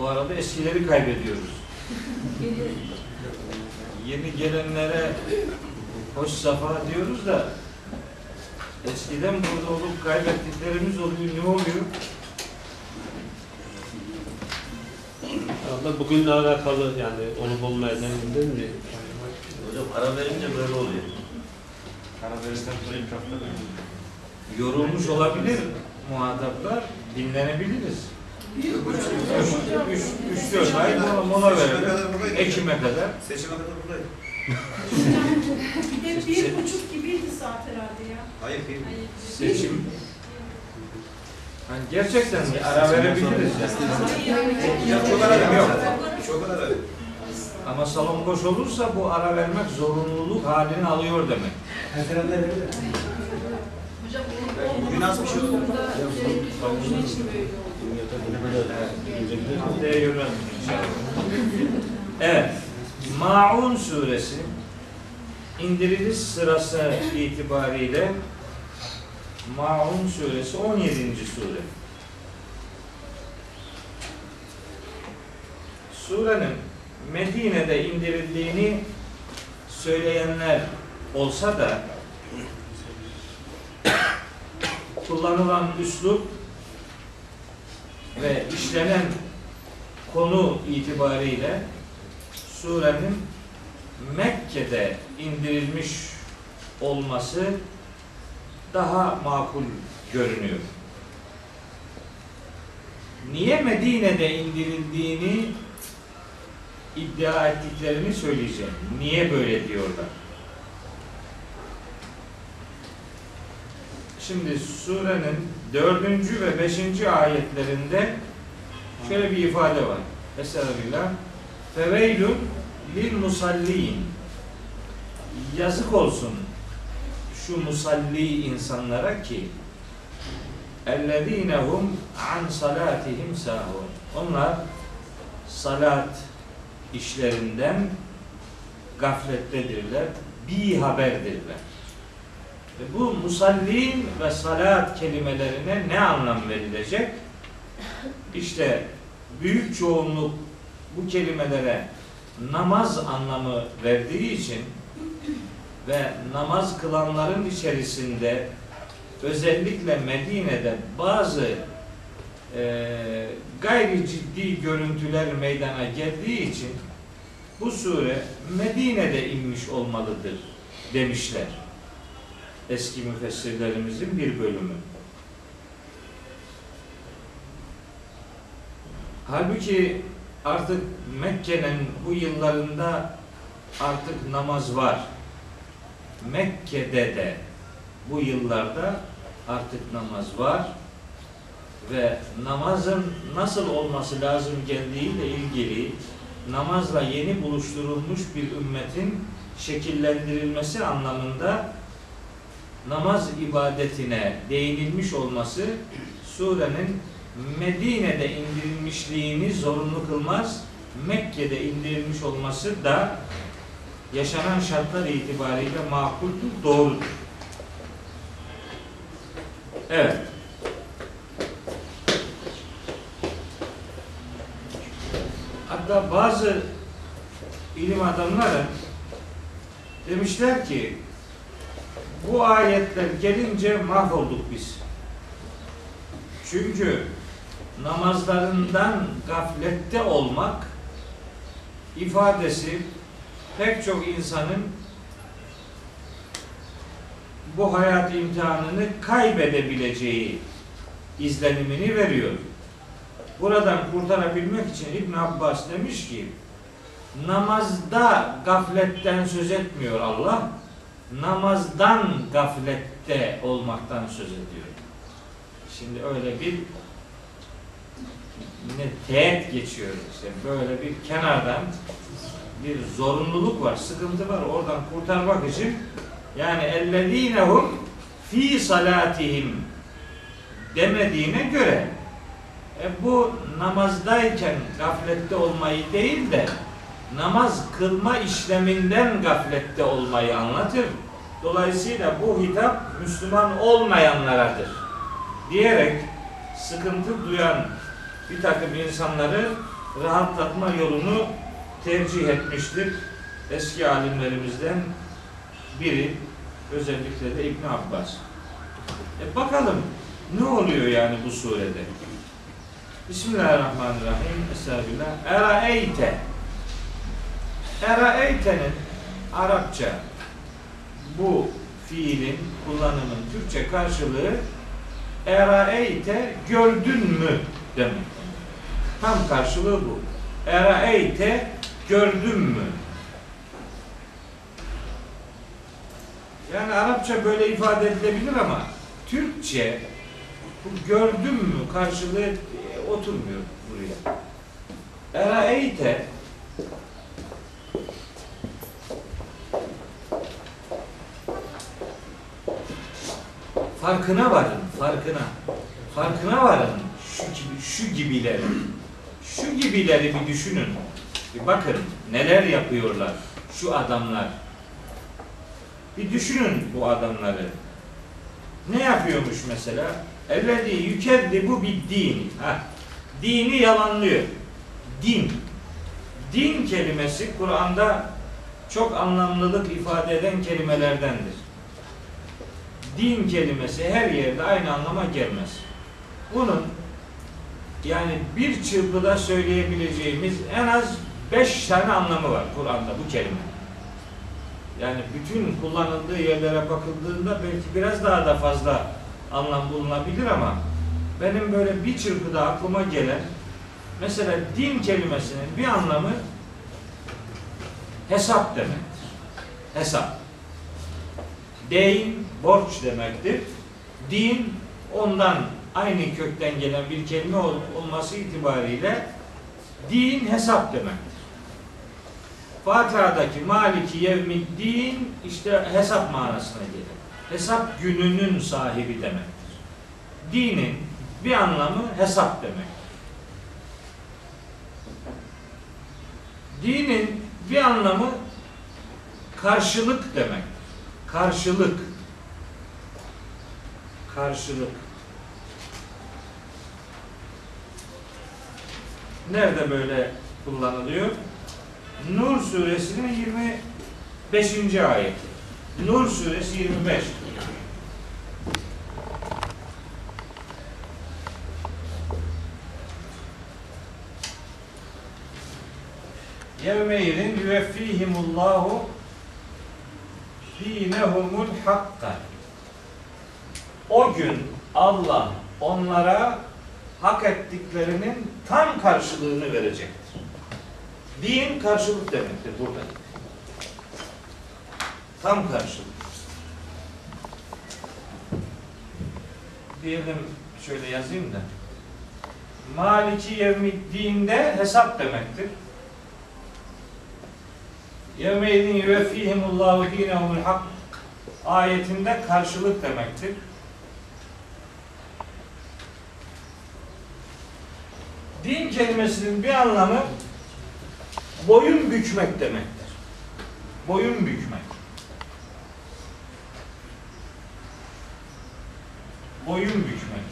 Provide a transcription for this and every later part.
O arada eskileri kaybediyoruz. Yeni gelenlere hoş safa diyoruz da eskiden burada olup kaybettiklerimiz oluyor. Ne oluyor? Ama bugünle alakalı yani olup olmayan değil mi? Hocam ara verince böyle oluyor. Yorulmuş olabilir muhataplar. Dinlenebiliriz. Üç, üç, dört ay mola, kadar. Seçime kadar buradayım. Bir de gibiydi saat herhalde ya. Hayır. Seçim. Hani gerçekten bir ara verebiliriz. Çok ara Yok. Çok ara. Ama salon boş olursa bu ara vermek zorunluluk halini alıyor demek. Hocam Bugün az bir şey oldu. Onun için böyle oldu. Evet. Maun suresi indiriliş sırası itibariyle Maun suresi 17. sure. Surenin Medine'de indirildiğini söyleyenler olsa da kullanılan üslup ve işlenen konu itibariyle surenin Mekke'de indirilmiş olması daha makul görünüyor. Niye Medine'de indirildiğini iddia ettiklerini söyleyeceğim. Niye böyle diyorlar? Şimdi surenin dördüncü ve beşinci ayetlerinde şöyle bir ifade var. Estağfirullah. Feveylün lil musallin. Yazık olsun şu musalli insanlara ki ellezinehum an salatihim sahun. Onlar salat işlerinden gaflettedirler, bir haberdirler. Ve bu musallin ve salat kelimelerine ne anlam verilecek? İşte büyük çoğunluk bu kelimelere namaz anlamı verdiği için ve namaz kılanların içerisinde özellikle Medine'de bazı e, gayri ciddi görüntüler meydana geldiği için bu sure Medine'de inmiş olmalıdır demişler. Eski müfessirlerimizin bir bölümü. Halbuki artık Mekke'nin bu yıllarında artık namaz var. Mekke'de de bu yıllarda artık namaz var ve namazın nasıl olması lazım geldiğiyle ilgili namazla yeni buluşturulmuş bir ümmetin şekillendirilmesi anlamında namaz ibadetine değinilmiş olması surenin Medine'de indirilmişliğini zorunlu kılmaz. Mekke'de indirilmiş olması da yaşanan şartlar itibariyle makuldür, doğrudur. Evet. Hatta bazı ilim adamları demişler ki bu ayetler gelince mahvolduk biz. Çünkü namazlarından gaflette olmak ifadesi pek çok insanın bu hayat imtihanını kaybedebileceği izlenimini veriyor. Buradan kurtarabilmek için İbn Abbas demiş ki namazda gafletten söz etmiyor Allah. Namazdan gaflette olmaktan söz ediyor. Şimdi öyle bir ne teğet geçiyor işte böyle bir kenardan bir zorunluluk var, sıkıntı var. Oradan kurtarmak için yani ellezinehum fi salatihim demediğine göre e bu namazdayken gaflette olmayı değil de namaz kılma işleminden gaflette olmayı anlatır. Dolayısıyla bu hitap Müslüman olmayanlaradır. Diyerek sıkıntı duyan bir takım insanları rahatlatma yolunu tercih etmiştir. Eski alimlerimizden biri özellikle de İbn Abbas. E bakalım ne oluyor yani bu surede? Bismillahirrahmanirrahim. Estağfirullah. Eraeyte. Eraeyte'nin Arapça bu fiilin kullanımın Türkçe karşılığı eraeyte gördün mü demek. Tam karşılığı bu. Eraeyte gördün mü? Yani Arapça böyle ifade edilebilir ama Türkçe bu gördün mü karşılığı e, oturmuyor buraya. Eraeyte farkına varın, farkına. Farkına varın şu gibi, şu gibileri. Şu gibileri bir düşünün. Bir bakın neler yapıyorlar şu adamlar. Bir düşünün bu adamları. Ne yapıyormuş mesela? Ellezî yükezzibu bid din. Ha. Dini yalanlıyor. Din. Din kelimesi Kur'an'da çok anlamlılık ifade eden kelimelerdendir. Din kelimesi her yerde aynı anlama gelmez. Bunun yani bir çırpıda söyleyebileceğimiz en az beş tane anlamı var Kur'an'da bu kelime. Yani bütün kullanıldığı yerlere bakıldığında belki biraz daha da fazla anlam bulunabilir ama benim böyle bir çırpıda aklıma gelen mesela din kelimesinin bir anlamı hesap demektir. Hesap. Deyin borç demektir. Din ondan aynı kökten gelen bir kelime ol- olması itibariyle din hesap demektir. Fatiha'daki Maliki Yevmiddin işte hesap manasına gelir. Hesap gününün sahibi demektir. Dinin bir anlamı hesap demek. Dinin bir anlamı karşılık demek. Karşılık. Karşılık. Nerede böyle kullanılıyor? Nur suresinin 25. ayeti. Nur suresi 25. Yevmeydin yüveffihimullahu dinehumul hakka. O gün Allah onlara hak ettiklerinin tam karşılığını verecektir. Din karşılık demektir burada. Tam karşılık. Diyelim şöyle yazayım da. Maliki yevmiddinde hesap demektir. Yevmeydin yüveffihimullahu dinehumul hak ayetinde karşılık demektir. Din kelimesinin bir anlamı boyun bükmek demektir. Boyun bükmek. Boyun bükmek.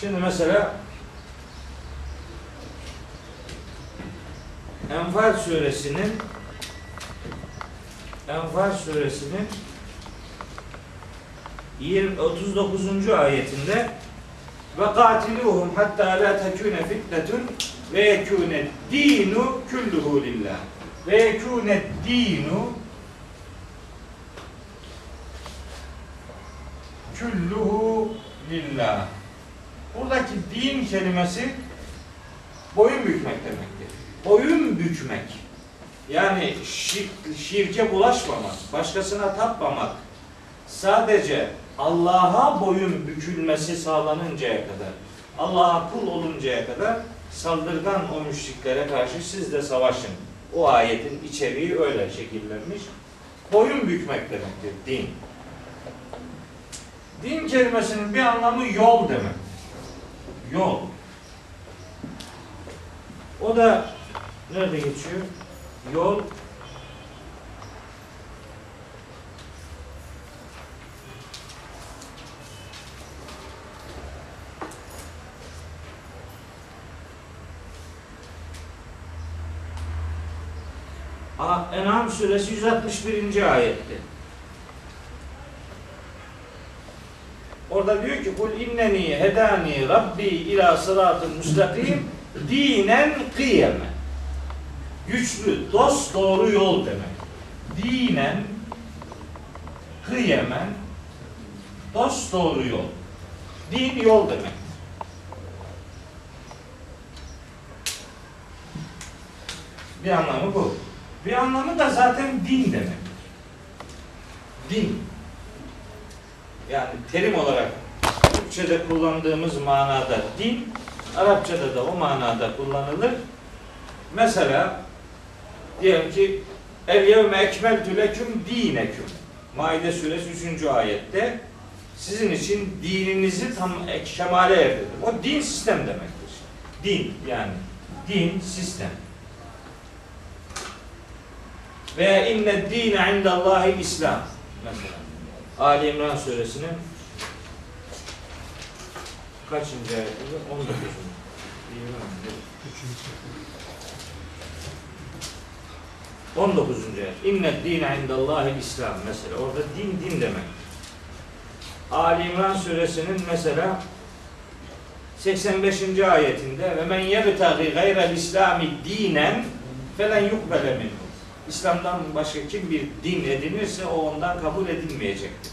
Şimdi mesela Enfal suresinin Enfal suresinin 20 39. ayetinde ve katiluhum hatta la tekune fitnetun ve yekune dinu kulluhu lillah ve yekune dinu kulluhu lillah buradaki din kelimesi boyun bükmek demektir. Boyun bükmek. Yani şirk, şirke bulaşmamak, başkasına tapmamak, sadece Allah'a boyun bükülmesi sağlanıncaya kadar, Allah'a kul oluncaya kadar saldırgan o müşriklere karşı siz de savaşın. O ayetin içeriği öyle şekillenmiş. Boyun bükmek demektir din. Din kelimesinin bir anlamı yol demek. Yol. O da nerede geçiyor? Yol En'am suresi 161. ayette. Orada diyor ki kul inneni hedani rabbi ila sıratın müstakim dinen kıyeme. Güçlü, dost doğru yol demek. Dinen kıyemen dost doğru yol. Din yol demek. Bir anlamı bu. Bir anlamı da zaten din demek. Din. Yani terim olarak Türkçe'de kullandığımız manada din, Arapçada da o manada kullanılır. Mesela diyelim ki El yevme ekmeltü leküm dineküm. Maide suresi 3. ayette sizin için dininizi tam kemale erdirdim. O din sistem demektir. Din yani din sistem. Veya inne dine indallahi İslam. Mesela. Ali İmran suresinin kaçıncı ayetinde? 19. İmran. 19. ayet. İnne dine indallahi İslam mesela. Orada din din demek. Ali İmran suresinin mesela 85. ayetinde ve men yebtagi gayrel İslami dinen felen yukbele minhu. İslam'dan başka kim bir din edinirse o ondan kabul edilmeyecektir.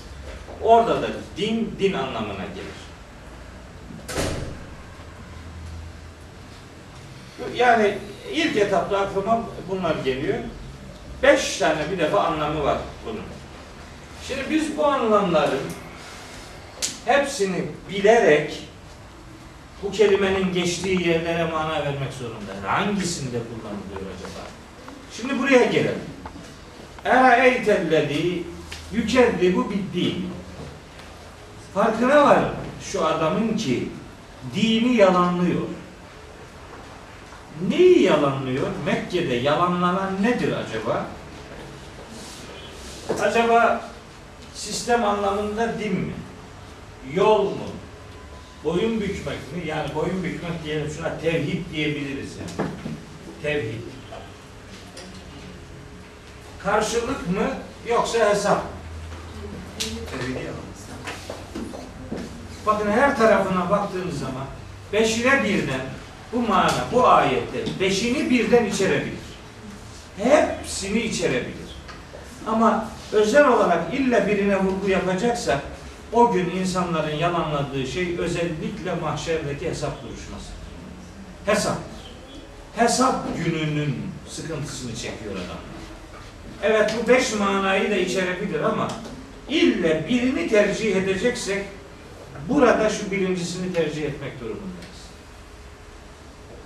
Orada da din din anlamına gelir. Yani ilk etapta aklıma bunlar geliyor. Beş tane bir defa anlamı var bunun. Şimdi biz bu anlamların hepsini bilerek bu kelimenin geçtiği yerlere mana vermek zorundayız. Hangisinde kullanılıyor acaba? Şimdi buraya gelelim. Eraeytellezi yükezzibu biddin. Farkına var şu adamın ki dini yalanlıyor. Neyi yalanlıyor? Mekke'de yalanlanan nedir acaba? Acaba sistem anlamında din mi? Yol mu? Boyun bükmek mi? Yani boyun bükmek diyelim şuna tevhid diyebiliriz yani. Tevhid. Karşılık mı yoksa hesap mı? Bakın her tarafına baktığınız zaman beşine birden bu mana, bu ayette beşini birden içerebilir. Hepsini içerebilir. Ama özel olarak illa birine vurgu yapacaksak o gün insanların yalanladığı şey özellikle mahşerdeki hesap duruşması. Hesaptır. Hesap gününün sıkıntısını çekiyor adam. Evet bu beş manayı da içerebilir ama ille birini tercih edeceksek burada şu birincisini tercih etmek durumundayız.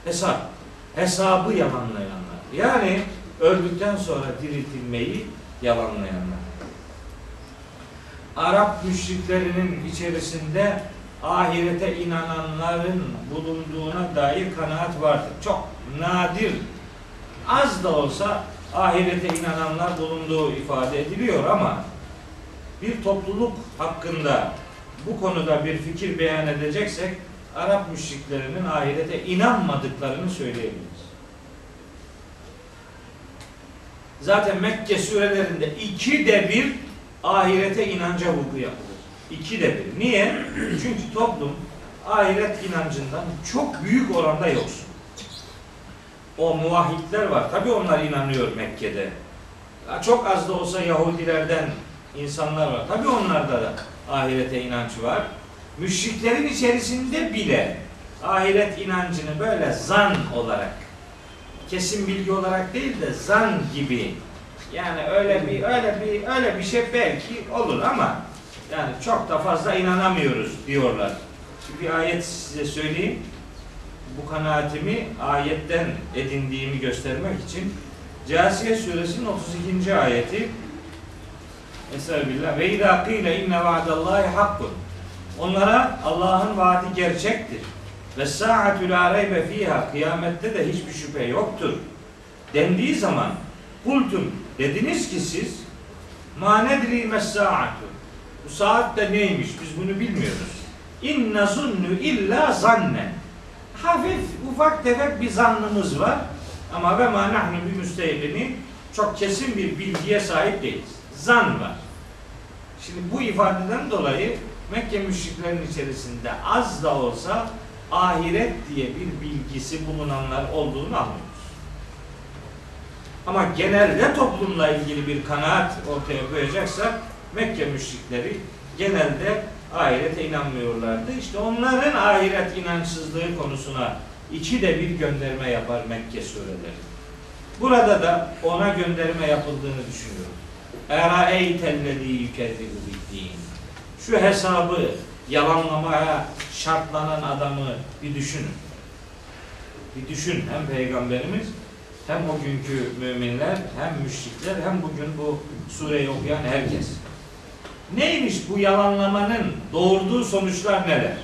Hesap. Hesabı yalanlayanlar. Yani öldükten sonra diriltilmeyi yalanlayanlar. Arap müşriklerinin içerisinde ahirete inananların bulunduğuna dair kanaat vardır. Çok nadir, az da olsa ahirete inananlar bulunduğu ifade ediliyor ama bir topluluk hakkında bu konuda bir fikir beyan edeceksek Arap müşriklerinin ahirete inanmadıklarını söyleyebiliriz. Zaten Mekke surelerinde iki de bir ahirete inanca vurgu yapılır. İki de bir. Niye? Çünkü toplum ahiret inancından çok büyük oranda yoksun. O muvahhidler var. Tabi onlar inanıyor Mekke'de. Çok az da olsa Yahudilerden insanlar var. Tabi onlarda da ahirete inanç var. Müşriklerin içerisinde bile ahiret inancını böyle zan olarak kesin bilgi olarak değil de zan gibi yani öyle bir öyle bir öyle bir şey belki olur ama yani çok da fazla inanamıyoruz diyorlar. Bir ayet size söyleyeyim. Bu kanaatimi ayetten edindiğimi göstermek için Câsiye suresinin 32. ayeti Estağfirullah. Ve izâ kîle inne va'dallahi hakkun. Onlara Allah'ın vaadi gerçektir. Ve sa'atu la reybe fiha. Kıyamette de hiçbir şüphe yoktur. Dendiği zaman kultum dediniz ki siz ma nedri mes-sa'atu. Bu saat de neymiş? Biz bunu bilmiyoruz. İnne zunnu illa zannen. Hafif, ufak tefek bir zannımız var. Ama ve ma nahnu bi müsteyqinin çok kesin bir bilgiye sahip değiliz. Zan var. Şimdi bu ifadeden dolayı Mekke müşriklerinin içerisinde az da olsa ahiret diye bir bilgisi bulunanlar olduğunu anlıyoruz. Ama genelde toplumla ilgili bir kanaat ortaya koyacaksak Mekke müşrikleri genelde ahirete inanmıyorlardı. İşte onların ahiret inançsızlığı konusuna iki de bir gönderme yapar Mekke sureleri. Burada da ona gönderme yapıldığını düşünüyorum. Eraeytellezî yükezzibu biddin. Şu hesabı yalanlamaya şartlanan adamı bir düşünün. Bir düşün hem peygamberimiz hem o günkü müminler hem müşrikler hem bugün bu sureyi okuyan herkes. Neymiş bu yalanlamanın doğurduğu sonuçlar neler?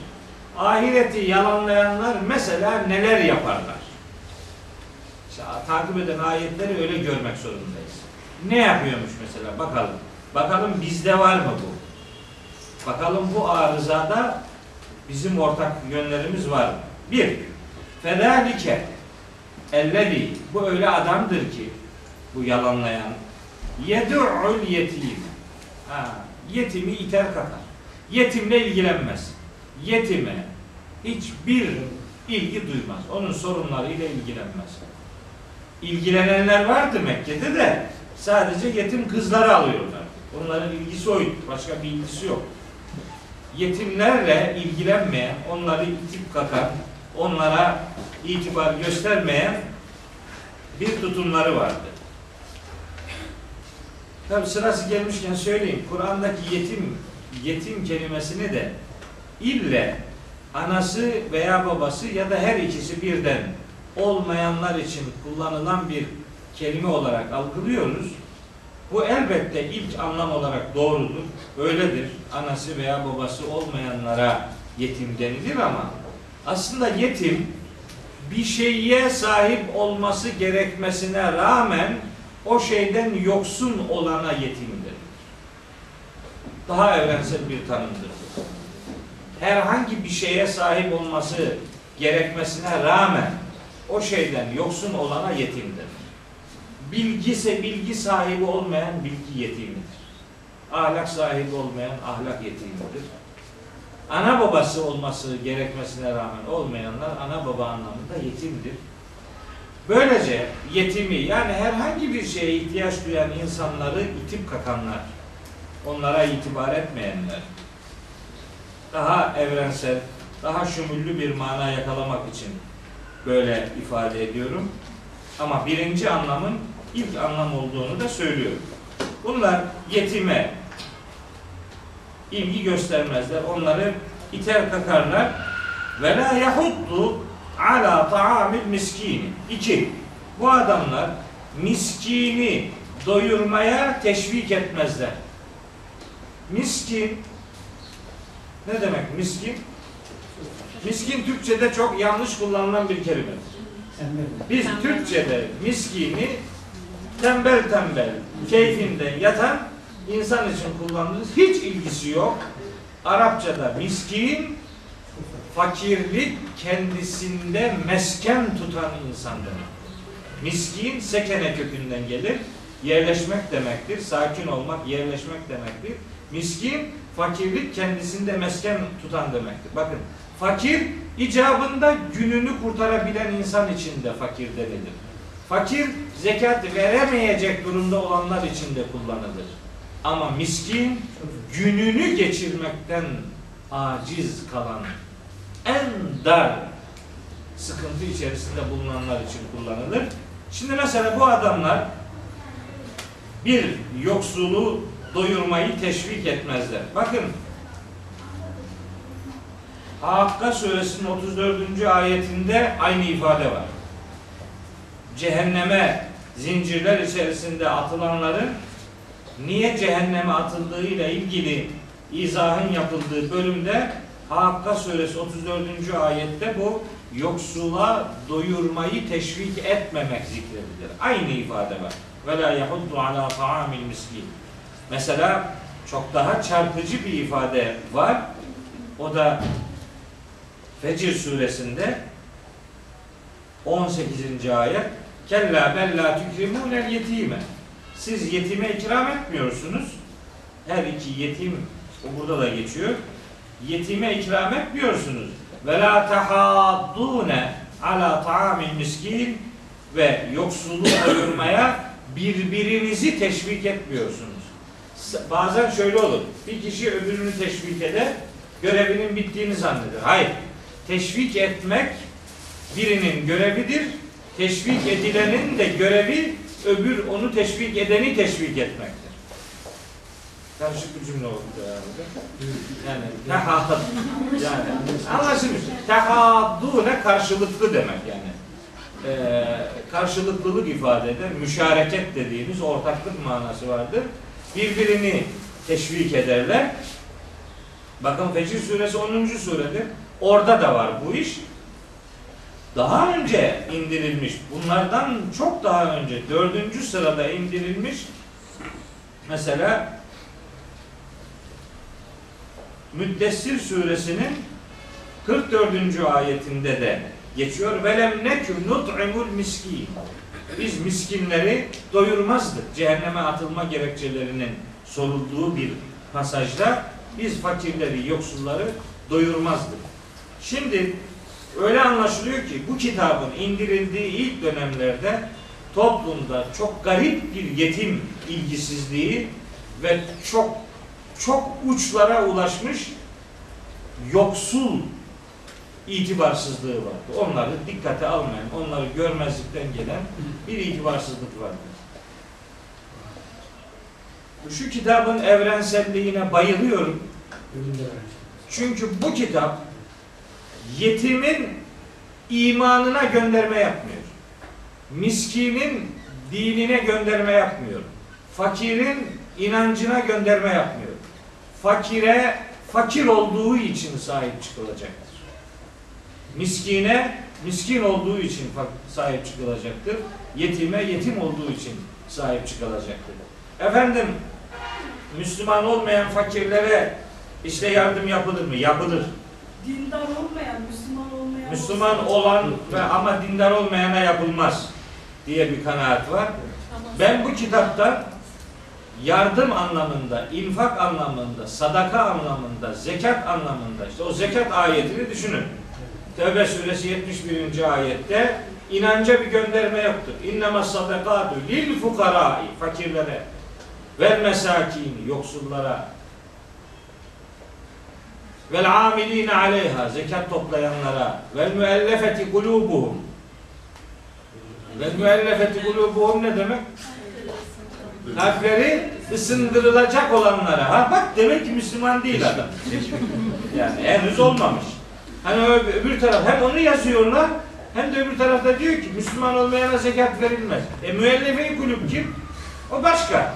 Ahireti yalanlayanlar mesela neler yaparlar? İşte takip eden ayetleri öyle görmek zorundayız. Ne yapıyormuş mesela bakalım. Bakalım bizde var mı bu? Bakalım bu arızada bizim ortak yönlerimiz var mı? Bir, fedalike ellezi bu öyle adamdır ki bu yalanlayan yed'ul yetim. Ha, yetimi iter kakar. Yetimle ilgilenmez. Yetime hiçbir ilgi duymaz. Onun sorunlarıyla ilgilenmez. İlgilenenler vardı Mekke'de de sadece yetim kızları alıyorlar. Onların ilgisi oydu. Başka bir ilgisi yok. Yetimlerle ilgilenmeyen, onları itip kakan, onlara itibar göstermeyen bir tutumları vardı. Tabi sırası gelmişken söyleyeyim. Kur'an'daki yetim yetim kelimesini de ille anası veya babası ya da her ikisi birden olmayanlar için kullanılan bir kelime olarak algılıyoruz. Bu elbette ilk anlam olarak doğrudur. Öyledir. Anası veya babası olmayanlara yetim denilir ama aslında yetim bir şeye sahip olması gerekmesine rağmen o şeyden yoksun olana yetimdir. Daha evrensel bir tanımdır. Herhangi bir şeye sahip olması gerekmesine rağmen o şeyden yoksun olana yetimdir. Bilgise bilgi sahibi olmayan bilgi yetimidir. Ahlak sahibi olmayan ahlak yetimidir. Ana babası olması gerekmesine rağmen olmayanlar ana baba anlamında yetimdir. Böylece yetimi yani herhangi bir şeye ihtiyaç duyan insanları itip kakanlar, onlara itibar etmeyenler, daha evrensel, daha şumüllü bir mana yakalamak için böyle ifade ediyorum. Ama birinci anlamın ilk anlam olduğunu da söylüyorum. Bunlar yetime ilgi göstermezler. Onları iter kakarlar. Ve la yahuddu ala ta'amil miskini. İki. Bu adamlar miskini doyurmaya teşvik etmezler. Miskin ne demek miskin? Miskin Türkçe'de çok yanlış kullanılan bir kelimedir. Biz Türkçe'de miskini tembel tembel, keyfinden yatan insan için kullanırız. Hiç ilgisi yok. Arapçada miskin, fakirlik kendisinde mesken tutan insan demek. Miskin sekene kökünden gelir. Yerleşmek demektir. Sakin olmak, yerleşmek demektir. Miskin, fakirlik kendisinde mesken tutan demektir. Bakın, fakir icabında gününü kurtarabilen insan için de fakir denilir. Fakir zekat veremeyecek durumda olanlar için de kullanılır. Ama miskin gününü geçirmekten aciz kalan en dar sıkıntı içerisinde bulunanlar için kullanılır. Şimdi mesela bu adamlar bir yoksulu doyurmayı teşvik etmezler. Bakın Hakka suresinin 34. ayetinde aynı ifade var. Cehenneme zincirler içerisinde atılanların niye cehenneme atıldığıyla ilgili izahın yapıldığı bölümde Hakka suresi 34. ayette bu yoksula doyurmayı teşvik etmemek zikredilir. Aynı ifade var. Ve la yahuddu ala ta'amil miskin. Mesela çok daha çarpıcı bir ifade var. O da Fecir suresinde 18. ayet Kella bella tükrimûnel yetime siz yetime ikram etmiyorsunuz. Her iki yetim o burada da geçiyor. Yetime ikram etmiyorsunuz. Ve la tahaddune ala ta'amil miskin ve yoksulu doyurmaya birbirinizi teşvik etmiyorsunuz. Bazen şöyle olur. Bir kişi öbürünü teşvik eder, görevinin bittiğini zanneder. Hayır. Teşvik etmek birinin görevidir. Teşvik edilenin de görevi öbür onu teşvik edeni teşvik etmektir. Karışık bir cümle oldu herhalde. Yani tehad yani anlaşılmış. Tehaddune karşılıklı demek yani. Ee, karşılıklılık ifade eder. Müşareket dediğimiz ortaklık manası vardır. Birbirini teşvik ederler. Bakın Fecr suresi 10. suredir. Orada da var bu iş. Daha önce indirilmiş, bunlardan çok daha önce dördüncü sırada indirilmiş mesela Müddessir suresinin 44. ayetinde de geçiyor. Velem neküm nut'imul miskin. Biz miskinleri doyurmazdık. Cehenneme atılma gerekçelerinin sorulduğu bir pasajda biz fakirleri, yoksulları doyurmazdık. Şimdi öyle anlaşılıyor ki bu kitabın indirildiği ilk dönemlerde toplumda çok garip bir yetim ilgisizliği ve çok çok uçlara ulaşmış yoksul itibarsızlığı vardı. Onları dikkate almayan, onları görmezlikten gelen bir itibarsızlık vardı. Şu kitabın evrenselliğine bayılıyorum. Çünkü bu kitap yetimin imanına gönderme yapmıyor. Miskinin dinine gönderme yapmıyor. Fakirin inancına gönderme yapmıyor. Fakire fakir olduğu için sahip çıkılacaktır. Miskine miskin olduğu için sahip çıkılacaktır. Yetime yetim olduğu için sahip çıkılacaktır. Efendim Müslüman olmayan fakirlere işte yardım yapılır mı? Yapılır. Dindar olmayan, Müslüman olmayan Müslüman olan ve ama dindar olmayana yapılmaz diye bir kanaat var. Ben bu kitapta yardım anlamında, infak anlamında, sadaka anlamında, zekat anlamında işte o zekat ayetini düşünün. Tevbe suresi 71. ayette inanca bir gönderme yoktur. İnnema sadakatu lil fukarai fakirlere ve mesakini yoksullara vel amilina aleyha zekat toplayanlara vel müellefeti kulubuhum vel müellefeti kulubuhum ne demek? Kalpleri ısındırılacak olanlara. Ha bak demek ki Müslüman değil adam. Yani henüz olmamış. Hani öbür, taraf hem onu yazıyorlar hem de öbür tarafta diyor ki Müslüman olmayana zekat verilmez. E müellefe kulüp kim? O başka.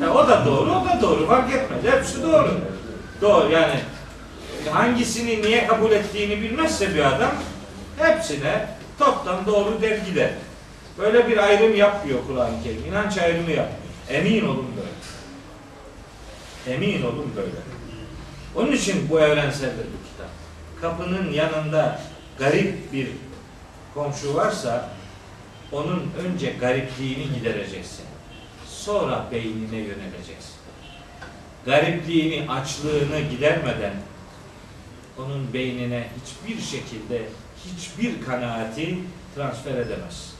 Ha, o da doğru, o da doğru. Fark etmez. Hepsi doğru. Doğru yani hangisini niye kabul ettiğini bilmezse bir adam hepsine toptan doğru der gider. Böyle bir ayrım yapmıyor Kur'an-ı Kerim. İnanç ayrımı yapmıyor. Emin olun böyle. Emin olun böyle. Onun için bu evrenseldir bu kitap. Kapının yanında garip bir komşu varsa onun önce garipliğini gidereceksin. Sonra beynine yöneleceksin. Garipliğini, açlığını gidermeden onun beynine hiçbir şekilde hiçbir kanaati transfer edemez.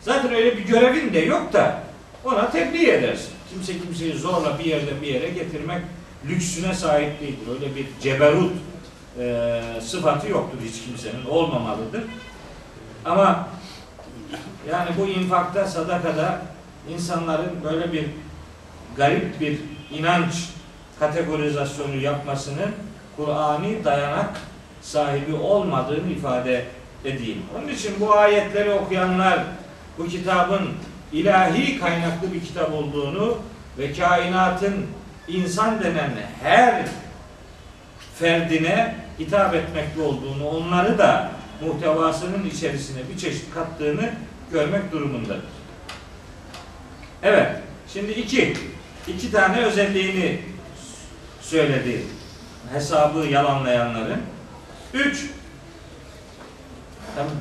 Zaten öyle bir görevin de yok da ona tebliğ edersin. Kimse kimseyi zorla bir yerden bir yere getirmek lüksüne sahip değildir. Öyle bir ceberut e, sıfatı yoktur hiç kimsenin. Olmamalıdır. Ama yani bu infakta, sadakada insanların böyle bir garip bir inanç kategorizasyonu yapmasının Kur'ani dayanak sahibi olmadığını ifade edeyim. Onun için bu ayetleri okuyanlar bu kitabın ilahi kaynaklı bir kitap olduğunu ve kainatın insan denen her ferdine hitap etmekte olduğunu, onları da muhtevasının içerisine bir çeşit kattığını görmek durumundadır. Evet, şimdi iki, iki tane özelliğini söyledi hesabı yalanlayanların. Üç,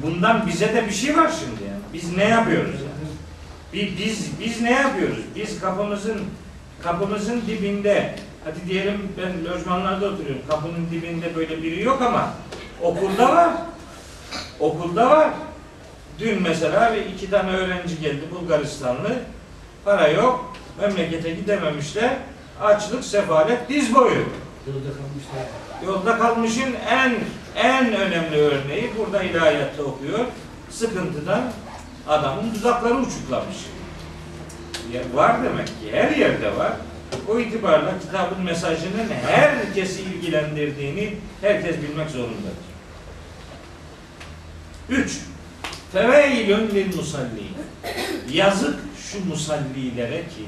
bundan bize de bir şey var şimdi yani. Biz ne yapıyoruz yani? Bir, biz biz ne yapıyoruz? Biz kapımızın kapımızın dibinde hadi diyelim ben lojmanlarda oturuyorum. Kapının dibinde böyle biri yok ama okulda var. Okulda var. Dün mesela iki tane öğrenci geldi Bulgaristanlı. Para yok. Memlekete gidememişler. Açlık, sefalet, diz boyu. Yolda kalmışlar. Yolda kalmışın en en önemli örneği burada ilahiyatta okuyor. Sıkıntıdan adamın dudakları uçuklamış. Ya var demek ki her yerde var. O itibarla kitabın mesajının herkesi ilgilendirdiğini herkes bilmek zorundadır. 3. Feveilün lil musallin. Yazık şu musallilere ki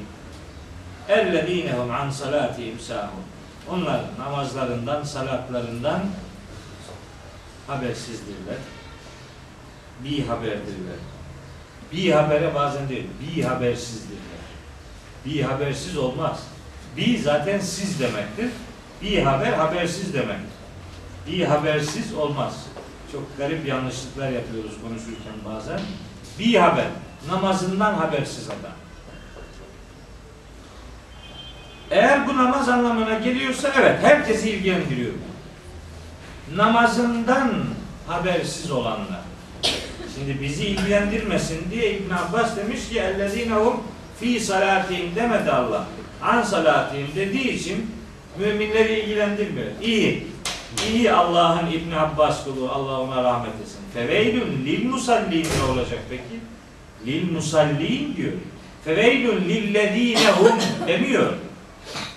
ellezinehum an salatihim sahun. Onlar namazlarından, salatlarından habersizdirler. Bir haberdirler. Bir habere bazen değil, bir habersizdirler. Bir habersiz olmaz. Bir zaten siz demektir. Bir haber habersiz demektir. Bir habersiz olmaz. Çok garip yanlışlıklar yapıyoruz konuşurken bazen. Bir haber, namazından habersiz adam. Eğer bu namaz anlamına geliyorsa evet herkesi ilgilendiriyor. Namazından habersiz olanlar. Şimdi bizi ilgilendirmesin diye İbn Abbas demiş ki ellezinehum fi salatihim demedi Allah. An salatihim dediği için müminleri ilgilendirmiyor. İyi. İyi Allah'ın İbn Abbas kulu Allah ona rahmet etsin. Feveylün lil musallin ne olacak peki? Lil musallin diyor. Feveylün lilledinehum demiyor.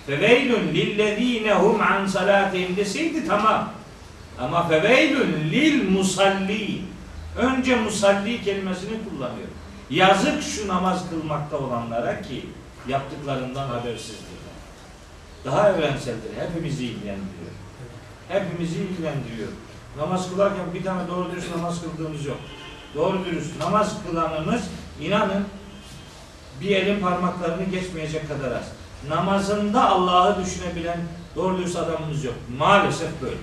Feveylün lilledinehum an salatihim deseydi tamam. Ama feveylün lil musalli. Önce musalli kelimesini kullanıyor. Yazık şu namaz kılmakta olanlara ki yaptıklarından habersizdirler. Daha evrenseldir. Hepimizi ilgilendiriyor. Hepimizi ilgilendiriyor. Namaz kılarken bir tane doğru dürüst namaz kıldığımız yok. Doğru dürüst namaz kılanımız inanın bir elin parmaklarını geçmeyecek kadar az. Namazında Allah'ı düşünebilen doğru dürüst adamımız yok. Maalesef böyle.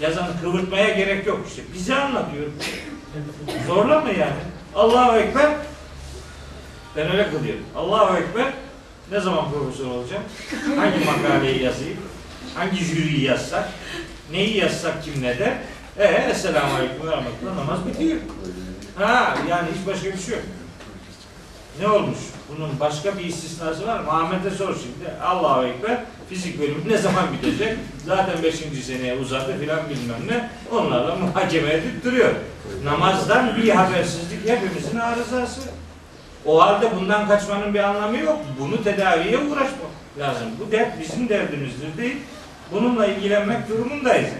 Yazan kıvırtmaya gerek yok işte. Bize anlatıyor. Zorla mı yani? Allahu Ekber. Ben öyle kılıyorum. Allahu Ekber. Ne zaman profesör olacağım? Hangi makaleyi yazayım? Hangi jüriyi yazsak? Neyi yazsak kim ne der? Ee, Esselamu Aleyküm ve Rahmetullah namaz bitiyor. Ha yani hiç başka bir şey yok. Ne olmuş? Bunun başka bir istisnası var mı? Ahmet'e sor şimdi. Allahu Ekber. Fizik bölümü ne zaman bitecek? Zaten 5. seneye uzadı filan bilmem ne. Onlarla muhakeme edip duruyor. Namazdan bir habersizlik hepimizin arızası. O halde bundan kaçmanın bir anlamı yok. Bunu tedaviye uğraşmak lazım. Bu dert bizim derdimizdir değil. Bununla ilgilenmek durumundayız.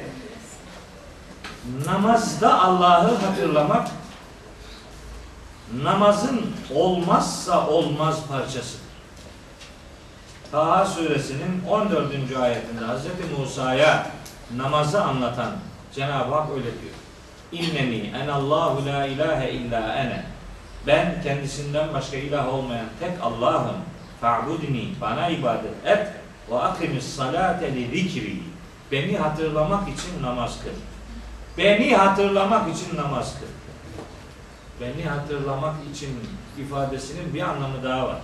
Namazda Allah'ı hatırlamak namazın olmazsa olmaz parçasıdır. Taha suresinin 14. ayetinde Hz. Musa'ya namazı anlatan Cenab-ı Hak öyle diyor. İnneni enallahu la ilahe illa ene. Ben kendisinden başka ilah olmayan tek Allah'ım. Fa'budni bana ibadet et ve akimis salate li zikri. Beni hatırlamak için namaz kıl. Beni hatırlamak için namaz kıl. Beni hatırlamak için ifadesinin bir anlamı daha var.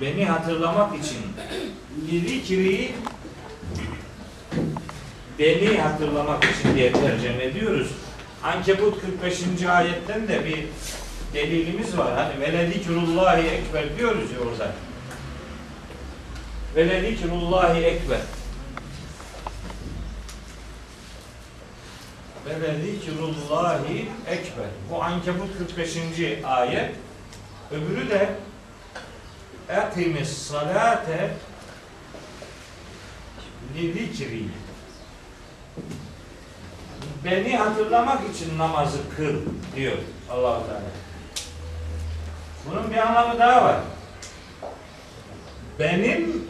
Beni hatırlamak için zikri beni hatırlamak için diye tercüme ediyoruz. Ankebut 45. ayetten de bir delilimiz var. Hani veledikrullahi ekber diyoruz ya orada. Veledikrullahi ekber. Veledikrullahi ekber. Bu Ankebut 45. ayet. Öbürü de Ekimis salate li zikri. Beni hatırlamak için namazı kıl diyor allah Teala. Bunun bir anlamı daha var. Benim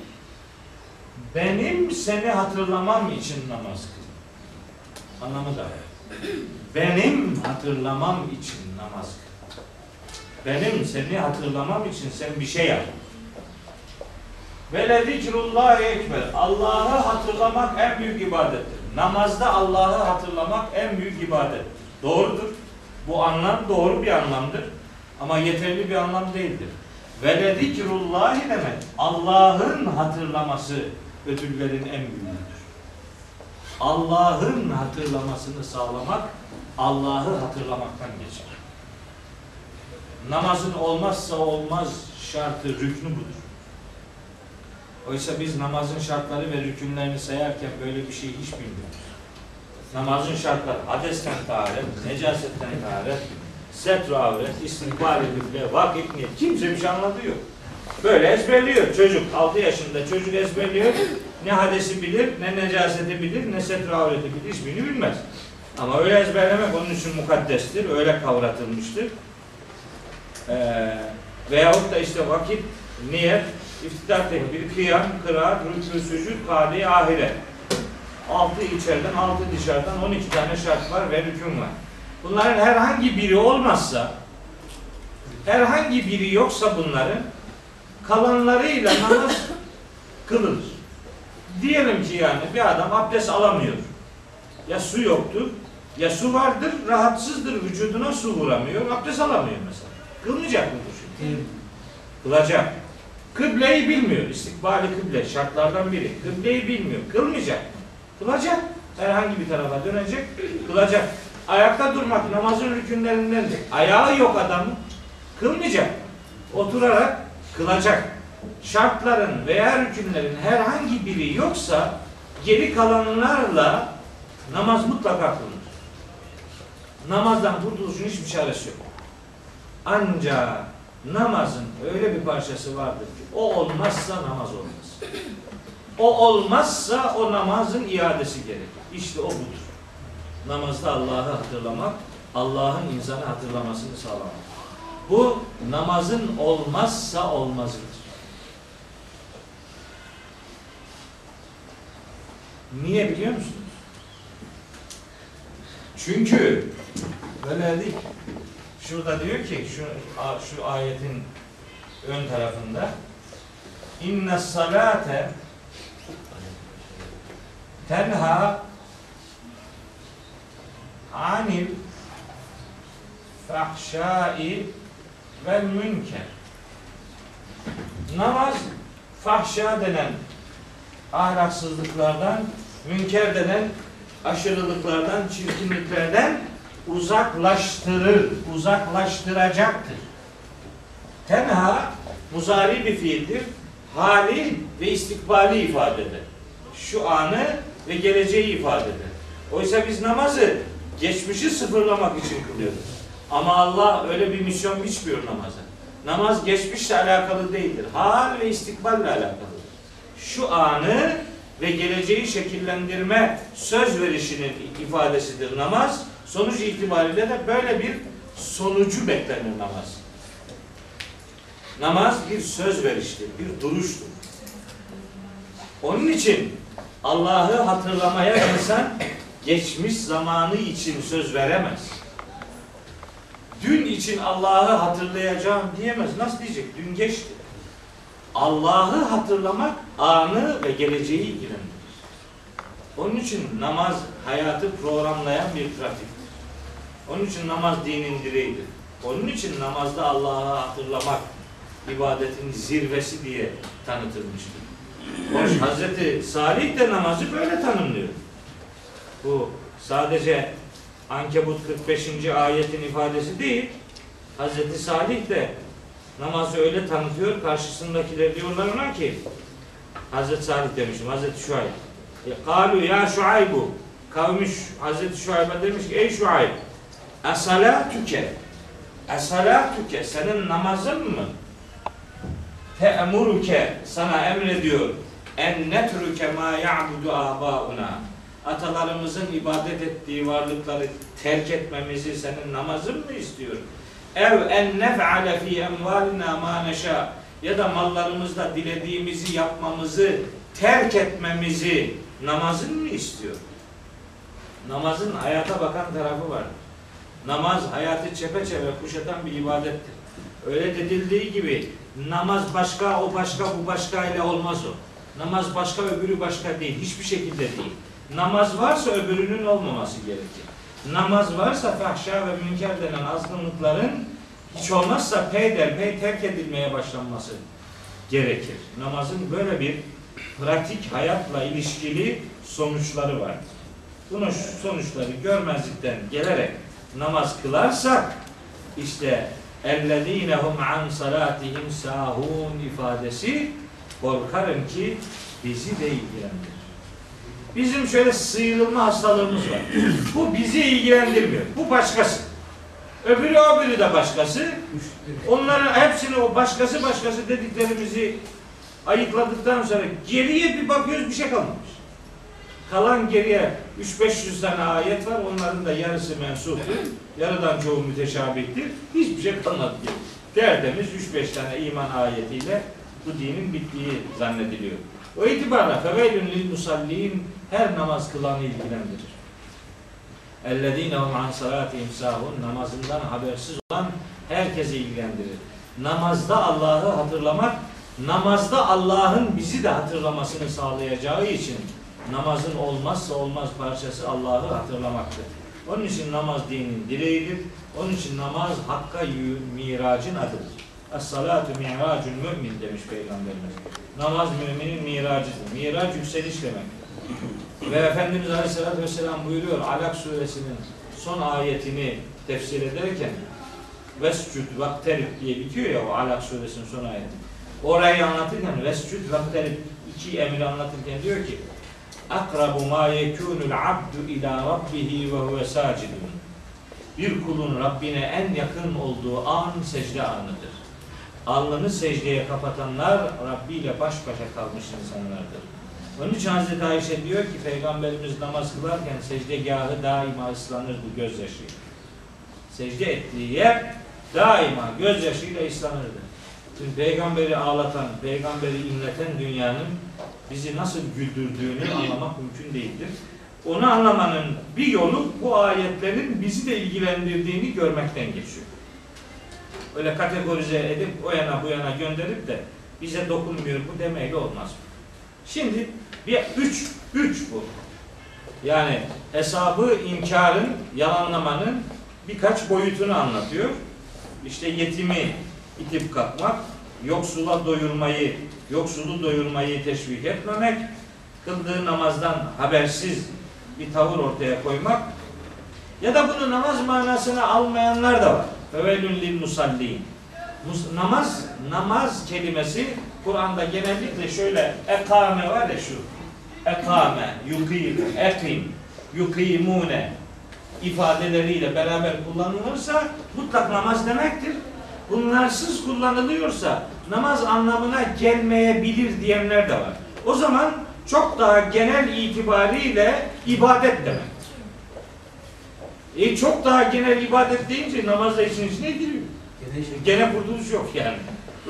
benim seni hatırlamam için namaz kıl. Anlamı da. Benim hatırlamam için namaz kıl. Benim seni hatırlamam için sen bir şey yap. Ve lezikrullahi ekber. Allah'ı hatırlamak en büyük ibadettir. Namazda Allah'ı hatırlamak en büyük ibadet. Doğrudur. Bu anlam doğru bir anlamdır. Ama yeterli bir anlam değildir. Ve zikrullahi demek Allah'ın hatırlaması ödüllerin en büyüğüdür. Allah'ın hatırlamasını sağlamak Allah'ı hatırlamaktan geçer. Namazın olmazsa olmaz şartı, rüknü budur. Oysa biz namazın şartları ve rükünlerini sayarken böyle bir şey hiç bilmiyoruz. Namazın şartları hadesten taharet, necasetten taharet, setr avret, istikbal kıble, vakit niyet. Kimse bir şey anladığı yok. Böyle ezberliyor çocuk. 6 yaşında çocuk ezberliyor. Ne hadesi bilir, ne necaseti bilir, ne setr avreti bilir. Hiçbirini bilmez. Ama öyle ezberlemek onun için mukaddestir. Öyle kavratılmıştır. Ee, veyahut da işte vakit, niyet, iftidar tekbir, kıyam, kıraat, rükû, sücud, kâdi, ahiret. Altı içeriden, altı dışarıdan 12 tane şart var ve rükün var. Bunların herhangi biri olmazsa, herhangi biri yoksa bunların, kalanlarıyla namaz kılınır. Diyelim ki yani bir adam abdest alamıyor. Ya su yoktur, ya su vardır, rahatsızdır, vücuduna su vuramıyor, abdest alamıyor mesela. Kılmayacak mı bu şimdi? Kılacak. Kıbleyi bilmiyor. İstikbali kıble şartlardan biri. Kıbleyi bilmiyor. Kılmayacak. Kılacak. Herhangi bir tarafa dönecek. Kılacak. Ayakta durmak namazın rükünlerindendir. Ayağı yok adamın. Kılmayacak. Oturarak kılacak. Şartların veya rükünlerin herhangi biri yoksa geri kalanlarla namaz mutlaka kılınır. Namazdan kurtuluşun hiçbir çaresi yok. Ancak namazın öyle bir parçası vardır ki o olmazsa namaz olmaz. O olmazsa o namazın iadesi gerekir. İşte o budur. Namazda Allah'ı hatırlamak, Allah'ın insanı hatırlamasını sağlamak. Bu namazın olmazsa olmazıdır. Niye biliyor musunuz? Çünkü değil. Şurada diyor ki şu şu ayetin ön tarafında inne salate tenha anil fahşai vel münker namaz fahşa denen ahlaksızlıklardan münker denen aşırılıklardan çirkinliklerden uzaklaştırır, uzaklaştıracaktır. Tenha muzari bir fiildir. Hali ve istikbali ifade eder. Şu anı ve geleceği ifade eder. Oysa biz namazı geçmişi sıfırlamak için kılıyoruz. Ama Allah öyle bir misyon biçmiyor namaza. Namaz geçmişle alakalı değildir. Hal ve istikballe alakalıdır. Şu anı ve geleceği şekillendirme söz verişinin ifadesidir namaz. Sonuç itibariyle de böyle bir sonucu beklenir namaz. Namaz bir söz veriştir, bir duruştur. Onun için Allah'ı hatırlamaya insan geçmiş zamanı için söz veremez. Dün için Allah'ı hatırlayacağım diyemez. Nasıl diyecek? Dün geçti. Allah'ı hatırlamak anı ve geleceği ilgilendirir. Onun için namaz hayatı programlayan bir pratiktir. Onun için namaz dinin direğidir. Onun için namazda Allah'ı hatırlamak ibadetin zirvesi diye tanıtılmıştır. Hoş Hazreti Salih de namazı böyle tanımlıyor. Bu sadece Ankebut 45. ayetin ifadesi değil. Hazreti Salih de namazı öyle tanıtıyor. Karşısındakiler diyorlar ona ki Hazreti Salih demişim, Hazreti Şuayb. Kalu ya Şuaybu kavmiş Hazreti Şuayb'a demiş ki ey Şuayb esalatüke esalatüke senin namazın mı te'muruke sana emrediyor en netruke ma ya'budu abauna atalarımızın ibadet ettiği varlıkları terk etmemizi senin namazın mı istiyor? Ev en nef'ale fi emvalina ma neşa ya da mallarımızda dilediğimizi yapmamızı terk etmemizi namazın mı istiyor? Namazın hayata bakan tarafı var. Namaz hayatı çepeçevre kuşatan bir ibadettir. Öyle dedildiği gibi namaz başka, o başka, bu başka ile olmaz o. Namaz başka, öbürü başka değil. Hiçbir şekilde değil. Namaz varsa öbürünün olmaması gerekir namaz varsa fahşa ve münker denen azgınlıkların hiç olmazsa peyderpey terk edilmeye başlanması gerekir. Namazın böyle bir pratik hayatla ilişkili sonuçları vardır. Bunun sonuçları görmezlikten gelerek namaz kılarsak işte ellezinehum an salatihim sahun ifadesi korkarım ki bizi de ilgilendirir. Bizim şöyle sıyrılma hastalığımız var. Bu bizi ilgilendirmiyor. Bu başkası. Öbürü öbürü de başkası. Onların hepsini o başkası başkası dediklerimizi ayıkladıktan sonra geriye bir bakıyoruz bir şey kalmamış. Kalan geriye 3-500 tane ayet var. Onların da yarısı mensuptur. Yarıdan çoğu müteşabihtir. Hiçbir şey kalmadı. Tertemiz 3-5 tane iman ayetiyle bu dinin bittiği zannediliyor. O itibara feveylün lil musallin her namaz kılanı ilgilendirir. Ellezine hum an salatihim sahun namazından habersiz olan herkesi ilgilendirir. Namazda Allah'ı hatırlamak, namazda Allah'ın bizi de hatırlamasını sağlayacağı için namazın olmazsa olmaz parçası Allah'ı hatırlamaktır. Onun için namaz dinin direğidir. Onun için namaz hakka miracın adıdır. Es-salatu miracun mümin demiş Peygamberimiz. Namaz müminin miracıdır. Mirac yükseliş demek. Ve Efendimiz Aleyhisselatü Vesselam buyuruyor Alak suresinin son ayetini tefsir ederken Vescud vakterib diye bitiyor ya o Alak suresinin son ayeti. Orayı anlatırken Vescud vakterib iki emri anlatırken diyor ki akrabu ma yekunul abdu ila rabbihi ve huve sacidun. Bir kulun Rabbine en yakın olduğu an secde anıdır. Alnını secdeye kapatanlar Rabbi ile baş başa kalmış insanlardır. Onun için Hazreti Ayşe diyor ki Peygamberimiz namaz kılarken secdegahı daima ıslanırdı gözyaşıyla. Secde ettiği yer daima gözyaşıyla ıslanırdı. Şimdi peygamberi ağlatan, peygamberi inleten dünyanın bizi nasıl güldürdüğünü anlamak mümkün değildir. Onu anlamanın bir yolu bu ayetlerin bizi de ilgilendirdiğini görmekten geçiyor. Öyle kategorize edip o yana bu yana gönderip de bize dokunmuyor bu demeyle olmaz. Şimdi bir üç, üç bu. Yani hesabı inkarın, yalanlamanın birkaç boyutunu anlatıyor. İşte yetimi itip kalkmak, yoksula doyurmayı, yoksulu doyurmayı teşvik etmemek, kıldığı namazdan habersiz bir tavır ortaya koymak ya da bunu namaz manasına almayanlar da var. Fevelün lil musallin. Mus- Namaz, namaz kelimesi Kur'an'da genellikle şöyle ekame var ya şu. Ekame, yukim, ekim, yukimune ifadeleriyle beraber kullanılırsa mutlak namaz demektir. Bunlarsız kullanılıyorsa namaz anlamına gelmeyebilir diyenler de var. O zaman çok daha genel itibariyle ibadet demektir. E çok daha genel ibadet deyince namaz da işin içine giriyor. Gene kurtuluş yok yani.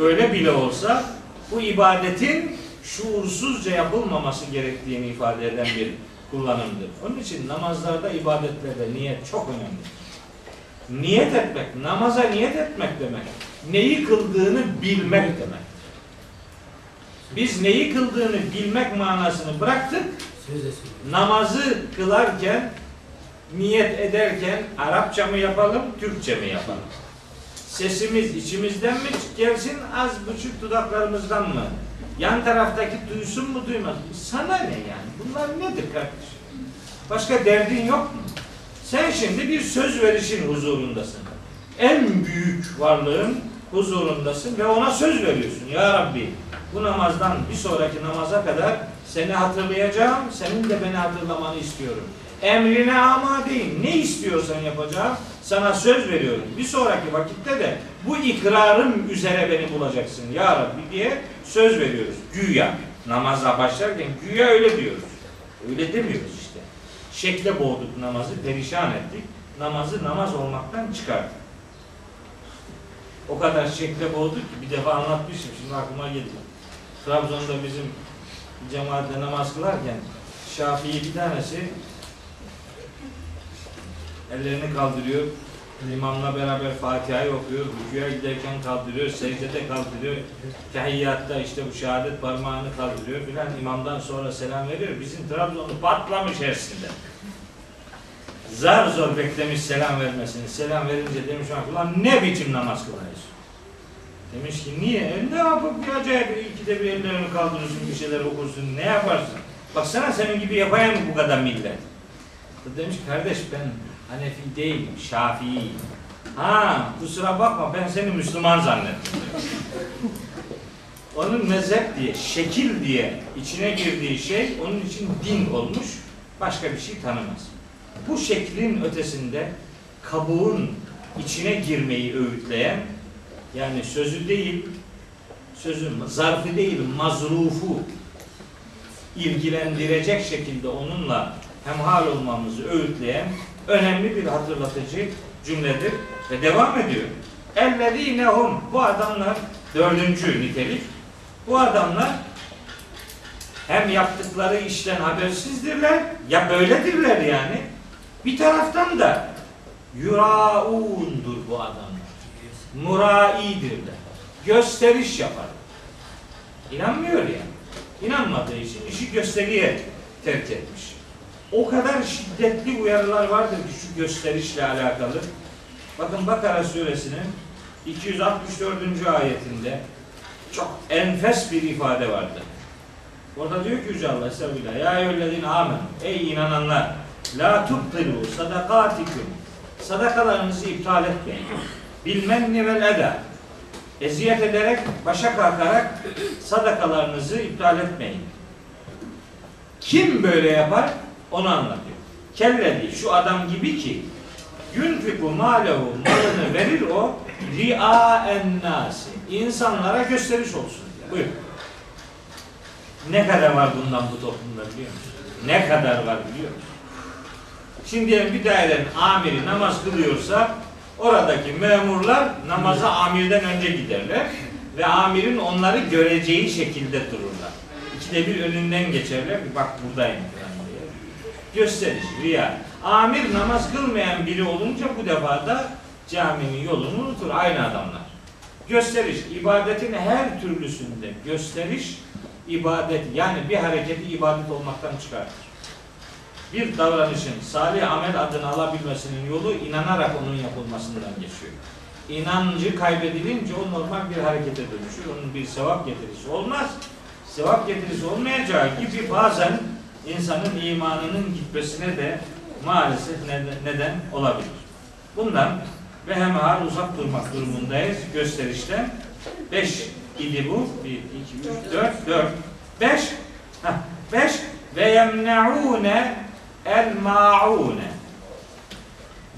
Öyle bile olsa bu ibadetin şuursuzca yapılmaması gerektiğini ifade eden bir kullanımdır. Onun için namazlarda, ibadetlerde niyet çok önemli. Niyet etmek, namaza niyet etmek demek. Neyi kıldığını bilmek demek. Biz neyi kıldığını bilmek manasını bıraktık. Namazı kılarken, niyet ederken Arapça mı yapalım, Türkçe mi yapalım? Sesimiz içimizden mi gelsin, az buçuk dudaklarımızdan mı? Yan taraftaki duysun mu duymaz mı? Sana ne yani? Bunlar nedir kardeşim? Başka derdin yok mu? Sen şimdi bir söz verişin huzurundasın. En büyük varlığın huzurundasın ve ona söz veriyorsun. Ya Rabbi bu namazdan bir sonraki namaza kadar seni hatırlayacağım, senin de beni hatırlamanı istiyorum. Emrine amadeyim. Ne istiyorsan yapacağım. Sana söz veriyorum. Bir sonraki vakitte de bu ikrarım üzere beni bulacaksın ya Rabbi diye söz veriyoruz. Güya namaza başlarken güya öyle diyoruz. Öyle demiyoruz işte. Şekle boğduk namazı, perişan ettik. Namazı namaz olmaktan çıkardık. O kadar şekle boğduk ki bir defa anlatmışım şimdi aklıma geldi. Trabzon'da bizim cemaatle namaz kılarken Şafii bir tanesi ellerini kaldırıyor. İmamla beraber Fatiha'yı okuyor. Rüküye giderken kaldırıyor. Secdede kaldırıyor. Tehiyyatta işte bu şehadet parmağını kaldırıyor filan. imamdan sonra selam veriyor. Bizim Trabzonlu patlamış hersinde. Zar zor beklemiş selam vermesini. Selam verince demiş ulan ne biçim namaz kılayız? Demiş ki niye? E, ne yapıp bir acayip ikide bir ellerini kaldırırsın bir şeyler okursun ne yaparsın? Baksana senin gibi yapayım mı bu kadar millet? Demiş kardeş ben Hanefi değilim, Şafii'yim. Ha kusura bakma ben seni Müslüman zannettim. Onun mezhep diye, şekil diye içine girdiği şey onun için din olmuş, başka bir şey tanımaz. Bu şeklin ötesinde kabuğun içine girmeyi öğütleyen, yani sözü değil, sözün zarfı değil, mazrufu ilgilendirecek şekilde onunla hemhal olmamızı öğütleyen önemli bir hatırlatıcı cümledir ve devam ediyor. Ellezinehum bu adamlar dördüncü nitelik. Bu adamlar hem yaptıkları işten habersizdirler ya böyledirler yani. Bir taraftan da yuraundur bu adamlar. Muraidirler. Gösteriş yapar. İnanmıyor ya. İnanmadığı için işi gösteriye terk etmiş. O kadar şiddetli uyarılar vardır ki şu gösterişle alakalı. Bakın Bakara suresinin 264. ayetinde çok enfes bir ifade vardır. Orada diyor ki Yüce Allah Estağfirullah. Ya eyyühellezine amen. Ey inananlar. La tubtilu sadakatikum. Sadakalarınızı iptal etmeyin. Bilmenni vel eda. Eziyet ederek, başa kalkarak sadakalarınızı iptal etmeyin. Kim böyle yapar? Onu anlatıyor. Kelledi şu adam gibi ki yunfiku malehu malını verir o ria'en nasi. İnsanlara gösteriş olsun diye. Buyur. Ne kadar var bundan bu toplumda biliyor musun? Ne kadar var biliyor musun? Şimdi bir dairenin amiri namaz kılıyorsa oradaki memurlar namaza amirden önce giderler ve amirin onları göreceği şekilde dururlar. İkide bir önünden geçerler. Bak buradayım. Gösteriş, riya. Amir namaz kılmayan biri olunca bu defa da caminin yolunu unutur. Aynı adamlar. Gösteriş, ibadetin her türlüsünde gösteriş, ibadet yani bir hareketi ibadet olmaktan çıkartır. Bir davranışın salih amel adını alabilmesinin yolu inanarak onun yapılmasından geçiyor. İnancı kaybedilince o normal bir harekete dönüşür. Onun bir sevap getirisi olmaz. Sevap getirisi olmayacağı gibi bazen insanın imanının gitmesine de maalesef neden, olabilir. Bundan ve hemhal uzak durmak durumundayız gösterişten. Beş idi bu. Bir, iki, üç, dört, dört. Beş. Heh, beş. Ve yemne'une el ma'une.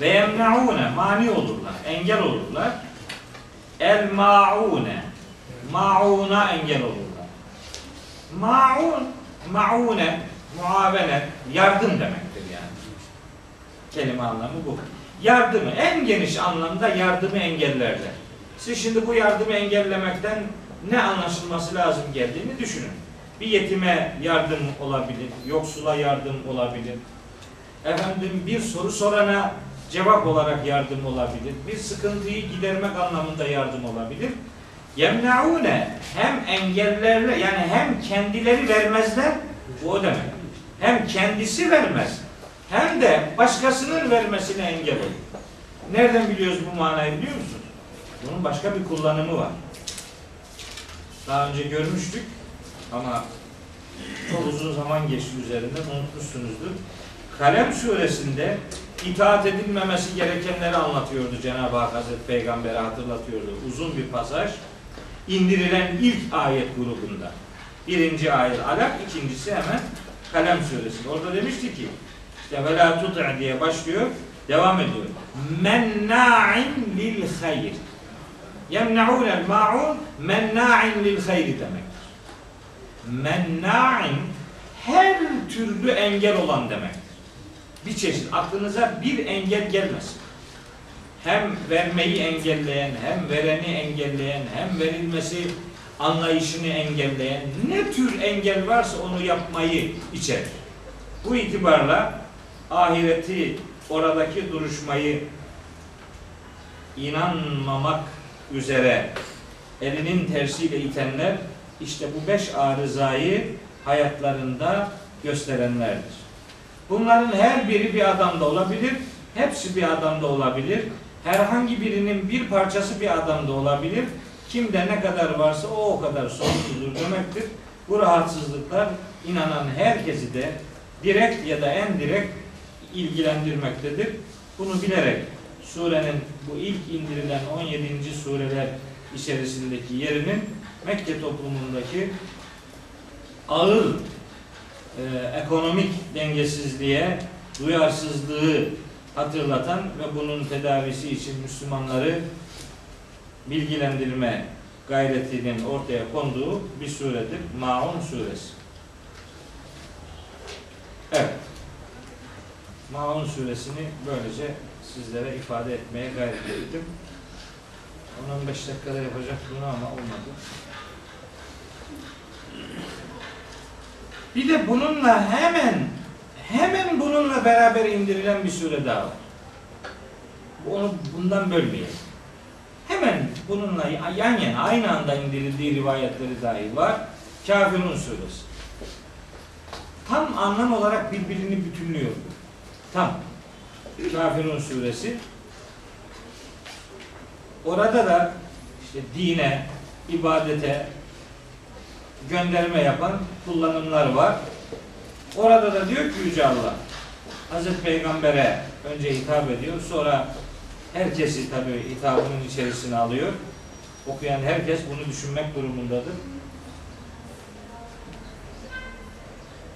Ve yemne'une mani olurlar, engel olurlar. El ma'une. Ma'una engel olurlar. Ma'un, ma'une, muavene, yardım demektir yani. Kelime anlamı bu. Yardımı, en geniş anlamda yardımı engellerler. Siz şimdi bu yardımı engellemekten ne anlaşılması lazım geldiğini düşünün. Bir yetime yardım olabilir, yoksula yardım olabilir. Efendim bir soru sorana cevap olarak yardım olabilir. Bir sıkıntıyı gidermek anlamında yardım olabilir. Yemnaune hem engellerle yani hem kendileri vermezler bu o demek. Hem kendisi vermez hem de başkasının vermesine engel olur. Nereden biliyoruz bu manayı biliyor musunuz? Bunun başka bir kullanımı var. Daha önce görmüştük ama çok uzun zaman geçti üzerinden unutmuşsunuzdur. Kalem suresinde itaat edilmemesi gerekenleri anlatıyordu Cenab-ı Hak Hazreti Peygamber'e hatırlatıyordu. Uzun bir pasaj. İndirilen ilk ayet grubunda. Birinci ayet alak, ikincisi hemen Kalem suresi. Orada demişti ki işte ve la tut'a diye başlıyor. Devam ediyor. Menna'in lil hayr. Yemna'unel ma'un menna'in lil hayr demektir. Menna'in her türlü engel olan demektir. Bir çeşit aklınıza bir engel gelmesin. Hem vermeyi engelleyen, hem vereni engelleyen, hem verilmesi anlayışını engelleyen ne tür engel varsa onu yapmayı içerir. Bu itibarla ahireti, oradaki duruşmayı inanmamak üzere elinin tersiyle itenler işte bu beş arızayı hayatlarında gösterenlerdir. Bunların her biri bir adamda olabilir. Hepsi bir adamda olabilir. Herhangi birinin bir parçası bir adamda olabilir. Kimde ne kadar varsa o o kadar sonsuzdur demektir. Bu rahatsızlıklar inanan herkesi de direkt ya da en direkt ilgilendirmektedir. Bunu bilerek surenin bu ilk indirilen 17. sureler içerisindeki yerinin Mekke toplumundaki ağır e, ekonomik dengesizliğe, duyarsızlığı hatırlatan ve bunun tedavisi için Müslümanları bilgilendirme gayretinin ortaya konduğu bir suredir. Maun suresi. Evet. Maun suresini böylece sizlere ifade etmeye gayret ettim. 10-15 dakikada yapacak bunu ama olmadı. Bir de bununla hemen hemen bununla beraber indirilen bir sure daha var. Onu bundan bölmeyelim. Hemen bununla yan yana aynı anda indirildiği rivayetleri dahi var. Kafirun suresi. Tam anlam olarak birbirini bütünlüyor. Tam. Kafirun suresi. Orada da işte dine, ibadete gönderme yapan kullanımlar var. Orada da diyor ki Yüce Allah Hazreti Peygamber'e önce hitap ediyor. Sonra herkesi tabi hitabının içerisine alıyor. Okuyan herkes bunu düşünmek durumundadır.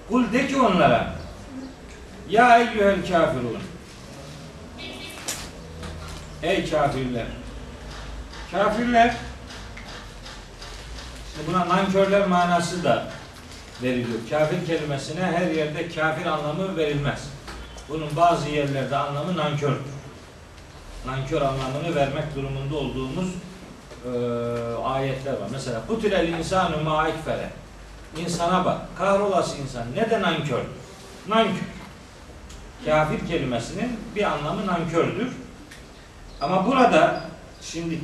Kul de ki onlara Ya eyyühel kafirun Ey kafirler Kafirler işte buna nankörler manası da veriliyor. Kafir kelimesine her yerde kafir anlamı verilmez. Bunun bazı yerlerde anlamı nankördür. Nankör anlamını vermek durumunda olduğumuz e, ayetler var. Mesela kutilel insanu ma ekfere. İnsana bak. Kahrolası insan. Neden nankör? Nankör. Kafir kelimesinin bir anlamı nankördür. Ama burada şimdi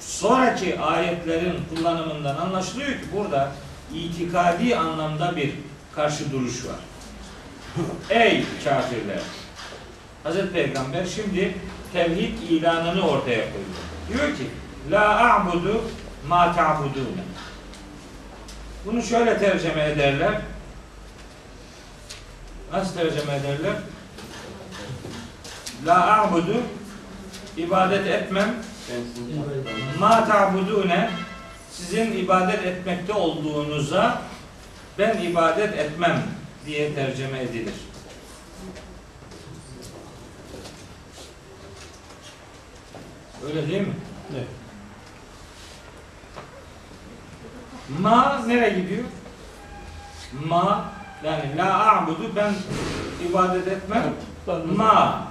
sonraki ayetlerin kullanımından anlaşılıyor ki burada itikadi anlamda bir karşı duruş var. Ey kafirler! Hazreti Peygamber şimdi tevhid ilanını ortaya koyuyor. Diyor ki La a'budu ma ta'budune. Bunu şöyle tercüme ederler. Nasıl tercüme ederler? La a'budu ibadet etmem ma ta'budune sizin ibadet etmekte olduğunuza ben ibadet etmem diye tercüme edilir. Öyle değil mi? Evet. Ma nereye gidiyor? Ma yani la a'budu ben ibadet etmem. Ma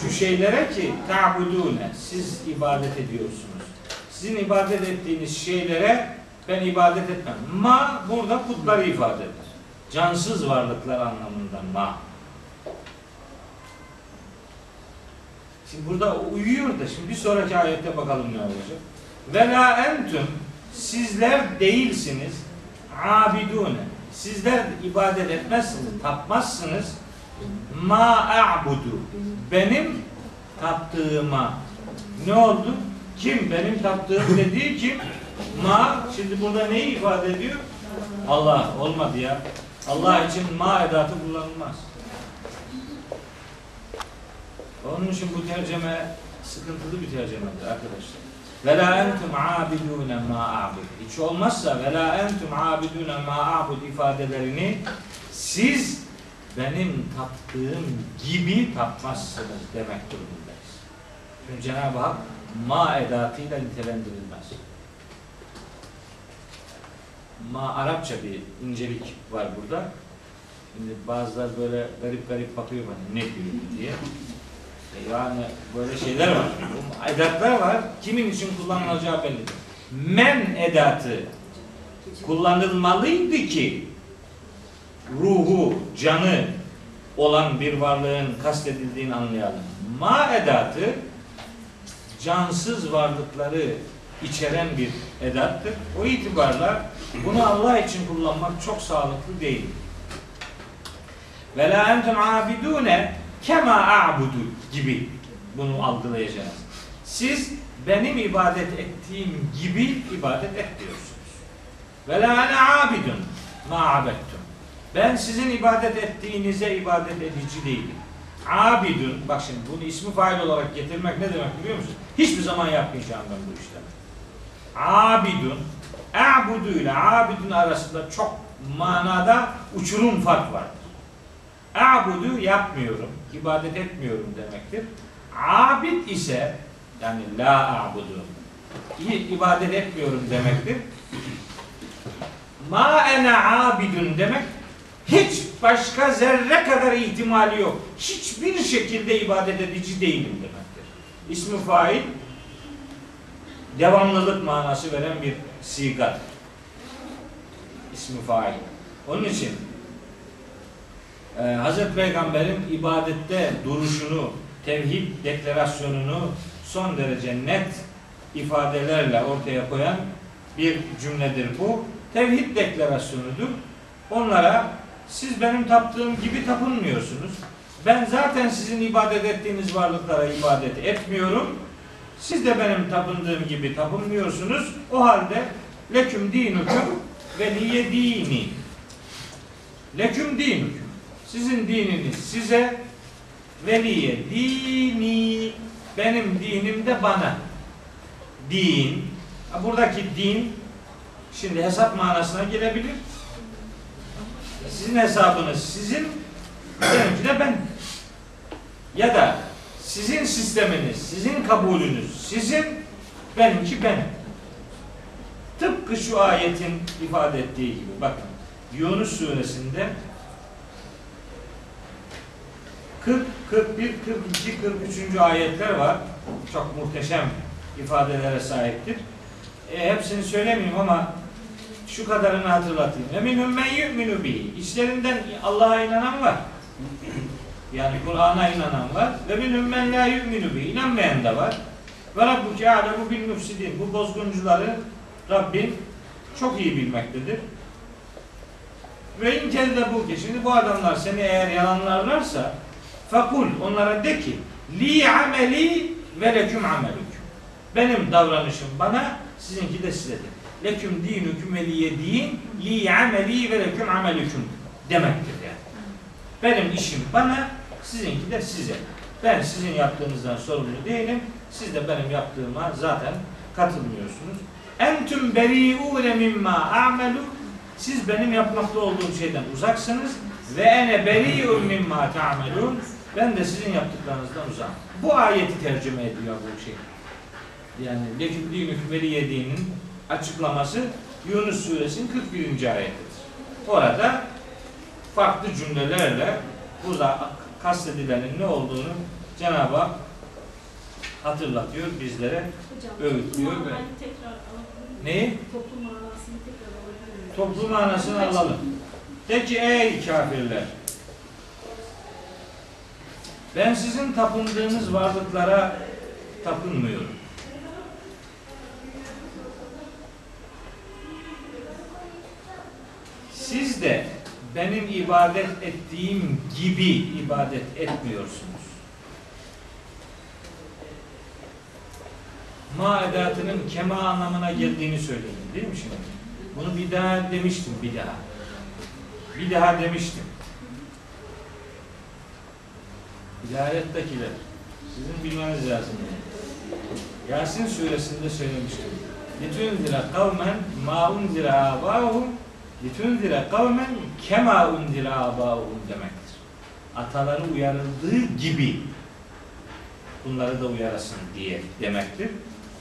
şu şeylere ki ta'budune siz ibadet ediyorsunuz. Sizin ibadet ettiğiniz şeylere ben ibadet etmem. Ma burada putları ifade eder. Cansız varlıklar anlamında ma. Şimdi burada uyuyor da şimdi bir sonraki ayette bakalım ne olacak. Ve la entum sizler değilsiniz abidune. Sizler ibadet etmezsiniz, tapmazsınız. Ma a'budu. Benim taptığıma. Ne oldu? Kim? Benim taptığım dediği kim? Ma. Şimdi burada neyi ifade ediyor? Allah. Olmadı ya. Allah için ma edatı kullanılmaz. Onun için bu tercüme sıkıntılı bir tercümedir arkadaşlar. Ve la entum abidune ma a'bud. Hiç olmazsa ve la entum abidune ma a'bud ifadelerini siz benim taptığım gibi tapmazsınız demek durumundayız. Çünkü Cenab-ı Hak ma edatıyla nitelendirilmez. Ma Arapça bir incelik var burada. Şimdi bazılar böyle garip garip bakıyor bana ne diyor diye. E Yani böyle şeyler var. Edatlar var. Kimin için kullanılacağı belli. değil. Men edatı kullanılmalıydı ki ruhu, canı olan bir varlığın kastedildiğini anlayalım. Ma edatı cansız varlıkları içeren bir edattır. O itibarla bunu Allah için kullanmak çok sağlıklı değil. Ve la entum abidune kema a'budu gibi bunu algılayacağız. Siz benim ibadet ettiğim gibi ibadet etmiyorsunuz. Ve la ene abidun ma abettum. Ben sizin ibadet ettiğinize ibadet edici değilim. Abidun, bak şimdi bunu ismi fail olarak getirmek ne demek biliyor musun? Hiçbir zaman yapmayacağım ben bu işlemi. Abidun, a'budu ile abidun arasında çok manada uçurum fark vardır. A'budu yapmıyorum, ibadet etmiyorum demektir. Abid ise yani la a'budu ibadet etmiyorum demektir. Ma ene abidun demek hiç başka zerre kadar ihtimali yok. Hiçbir şekilde ibadet edici değilim demektir. İsmi fail devamlılık manası veren bir sigat. İsmi fail. Onun için e, Hazreti Peygamber'in ibadette duruşunu, tevhid deklarasyonunu son derece net ifadelerle ortaya koyan bir cümledir bu. Tevhid deklarasyonudur. Onlara siz benim taptığım gibi tapınmıyorsunuz. Ben zaten sizin ibadet ettiğiniz varlıklara ibadet etmiyorum. Siz de benim tapındığım gibi tapınmıyorsunuz. O halde leküm dinukum ve liye dini. Leküm dinukum. Sizin dininiz size veliye dini benim dinim de bana. Din. Buradaki din şimdi hesap manasına girebilir. Sizin hesabınız sizin, benimki de ben. Ya da sizin sisteminiz, sizin kabulünüz sizin, benimki benim. Tıpkı şu ayetin ifade ettiği gibi. Bakın Yunus suresinde 40, 41, 42, 43. ayetler var. Çok muhteşem ifadelere sahiptir. E, hepsini söylemeyeyim ama şu kadarını hatırlatayım. Ve minhum men yu'minu bihi. İçlerinden Allah'a inanan var. Yani Kur'an'a inanan var. Ve minhum men la yu'minu bihi. İnanmayan da var. Ve rabbuke alemu bil müfsidin. Bu bozguncuları Rabbin çok iyi bilmektedir. Ve in bu ki şimdi bu adamlar seni eğer yalanlarlarsa fakul onlara de ki li ameli ve leküm amelüküm. Benim davranışım bana, sizinki de sizedir. Leküm dinüküm ve din, li ameli ve leküm amelüküm demektir yani. Benim işim bana, sizinki de size. Ben sizin yaptığınızdan sorumlu değilim. Siz de benim yaptığıma zaten katılmıyorsunuz. Entüm beri'ûne mimma a'melu siz benim yapmakta olduğum şeyden uzaksınız ve ene beri'un mimma ta'melun ben de sizin yaptıklarınızdan uzak. Bu ayeti tercüme ediyor bu şey. Yani leküm dinüküm veliye dinin açıklaması Yunus suresinin 41. ayetidir. Orada farklı cümlelerle burada kastedilenin ne olduğunu Cenab-ı Hak hatırlatıyor bizlere. Hocam, Öğütlüyor ve-? Neyi? Toplu manasını tekrar alabilir miyim? Toplu manasını alalım. De ki ey kafirler. Ben sizin tapındığınız varlıklara tapınmıyorum. Siz de benim ibadet ettiğim gibi ibadet etmiyorsunuz. Ma edatının kema anlamına geldiğini söyledim değil mi şimdi? Bunu bir daha demiştim bir daha. Bir daha demiştim. Hidayettakiler. Sizin bilmeniz lazım. Yasin suresinde söylemiştim. Litunzira kavmen ma unzira abahum litunzira kavmen kema unzira abahum demektir. Ataları uyarıldığı gibi bunları da uyarasın diye demektir.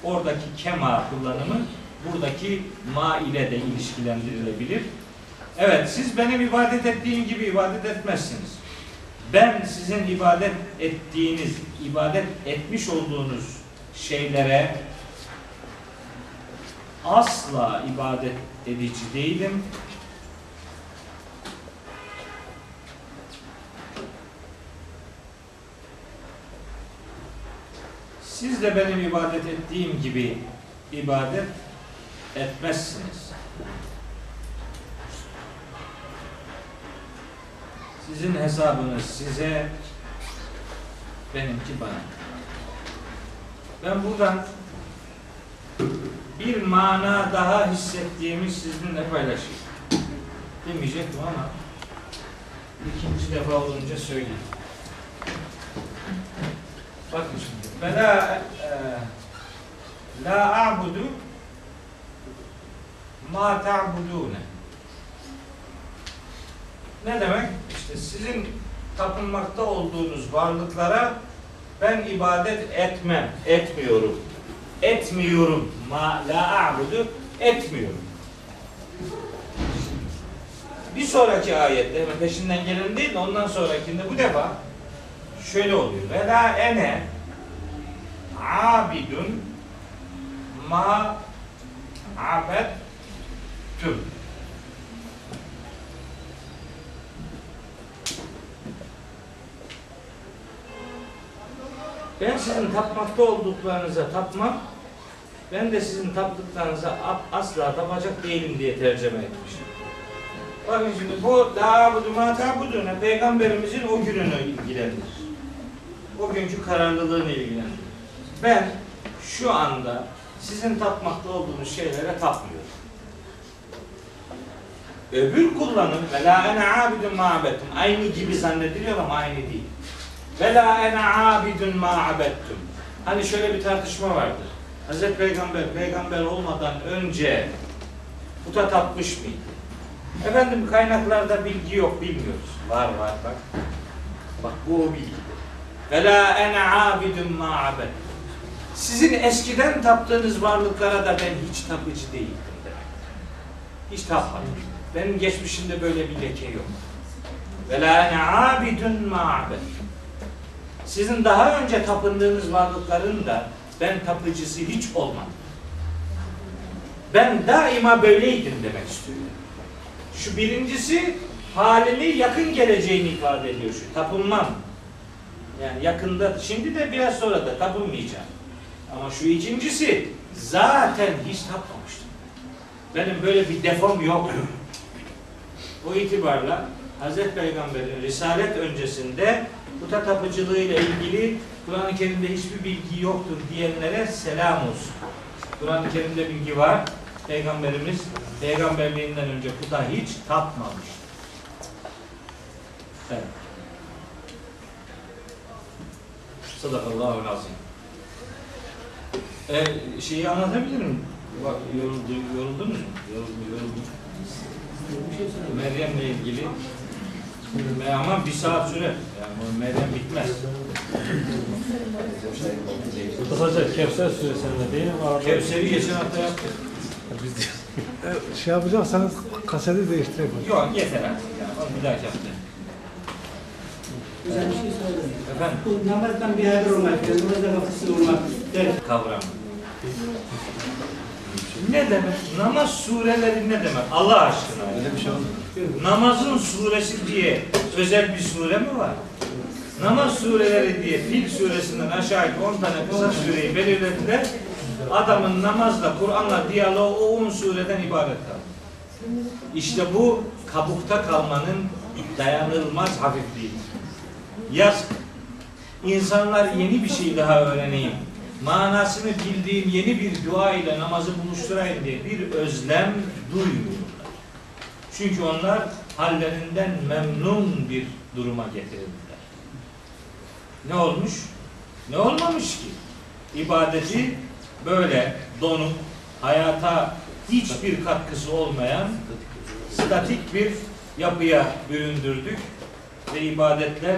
Oradaki kema kullanımı buradaki ma ile de ilişkilendirilebilir. Evet, siz benim ibadet ettiğim gibi ibadet etmezsiniz. Ben sizin ibadet ettiğiniz, ibadet etmiş olduğunuz şeylere asla ibadet edici değilim. Siz de benim ibadet ettiğim gibi ibadet etmezsiniz. Sizin hesabınız size, benimki bana. Ben buradan bir mana daha hissettiğimi sizinle paylaşayım. Demeyecektim ama ikinci defa olunca söyleyeyim. Bakın şimdi. Ve la, e, la a'budu ma ta'budune. Ne demek? İşte sizin tapınmakta olduğunuz varlıklara ben ibadet etmem, etmiyorum. Etmiyorum. Ma la a'budu etmiyorum. Bir sonraki ayette hemen peşinden gelen değil de ondan sonrakinde bu defa şöyle oluyor. Ve la ene abidun ma abettum. Ben sizin tapmakta olduklarınıza tapmam, ben de sizin taptıklarınıza asla tapacak değilim diye tercüme etmişim. Bakın şimdi bu da'budu ma ta'budune peygamberimizin o gününü ilgilendirir. O günkü kararlılığını ilgilendirir. Ben şu anda sizin tapmakta olduğunuz şeylere tapmıyorum. Öbür kullanım ve la ene abidun ma abettum. Aynı gibi zannediliyor ama aynı değil. Ve la ene abidun ma abettum. Hani şöyle bir tartışma vardır. Hazreti Peygamber peygamber olmadan önce puta tapmış mıydı? Efendim kaynaklarda bilgi yok bilmiyoruz. Var var bak. Bak bu o bilgi. Ve la ene abidun ma abettum. Sizin eskiden taptığınız varlıklara da ben hiç tapıcı değildim. Hiç tapmadım. Benim geçmişimde böyle bir leke yok. Ve la ene abidun ma abettum. Sizin daha önce tapındığınız varlıkların da ben tapıcısı hiç olmadım. Ben daima böyleydim demek istiyorum. Şu birincisi halini yakın geleceğini ifade ediyor şu tapınmam. Yani yakında şimdi de biraz sonra da tapınmayacağım. Ama şu ikincisi zaten hiç tapmamıştım. Benim böyle bir defom yok. O itibarla Hazreti Peygamber'in Risalet öncesinde puta tapıcılığıyla ilgili Kur'an-ı Kerim'de hiçbir bilgi yoktur diyenlere selam olsun. Kur'an-ı Kerim'de bilgi var. Peygamberimiz peygamberliğinden önce puta hiç tapmamış. Evet. Sadakallahu azim. Ee, şeyi anlatabilirim. Bak yoruldu, yoruldunuz mu? Yoruldum, yoruldum. Meryem'le ilgili ama bir saat sürer. Yani Meryem bitmez. Kısaca Kevser suresinde değil mi? Arada- Kevser'i geçen hafta yaptık. E, şey yapacaksanız kaseti değiştirebilirsiniz. Yok yeter artık. Onu bir dahaki hafta. Güzel bir şey söyledin. Efendim Bu namazdan bir haber olmak, burada kafası olmak der. kavram. Ne demek? Namaz sureleri ne demek? Allah aşkına. Öyle bir şey Namazın suresi diye özel bir sure mi var? Namaz sureleri diye Fil suresinden aşağı 10 tane kısa sureyi belirlediler. Adamın namazla, Kur'an'la diyaloğu o 10 sureden ibaret kaldı. İşte bu kabukta kalmanın dayanılmaz hafifliği. Yazık. İnsanlar yeni bir şey daha öğreneyim. Manasını bildiğim yeni bir dua ile namazı buluşturayım diye bir özlem duymuyorlar. Çünkü onlar hallerinden memnun bir duruma getirildiler. Ne olmuş? Ne olmamış ki? İbadeti böyle donup hayata hiçbir katkısı olmayan statik bir yapıya büründürdük ve ibadetler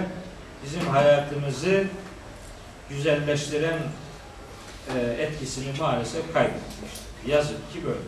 bizim hayatımızı güzelleştiren etkisini maalesef kaybetmiştir. Yazık ki böyle.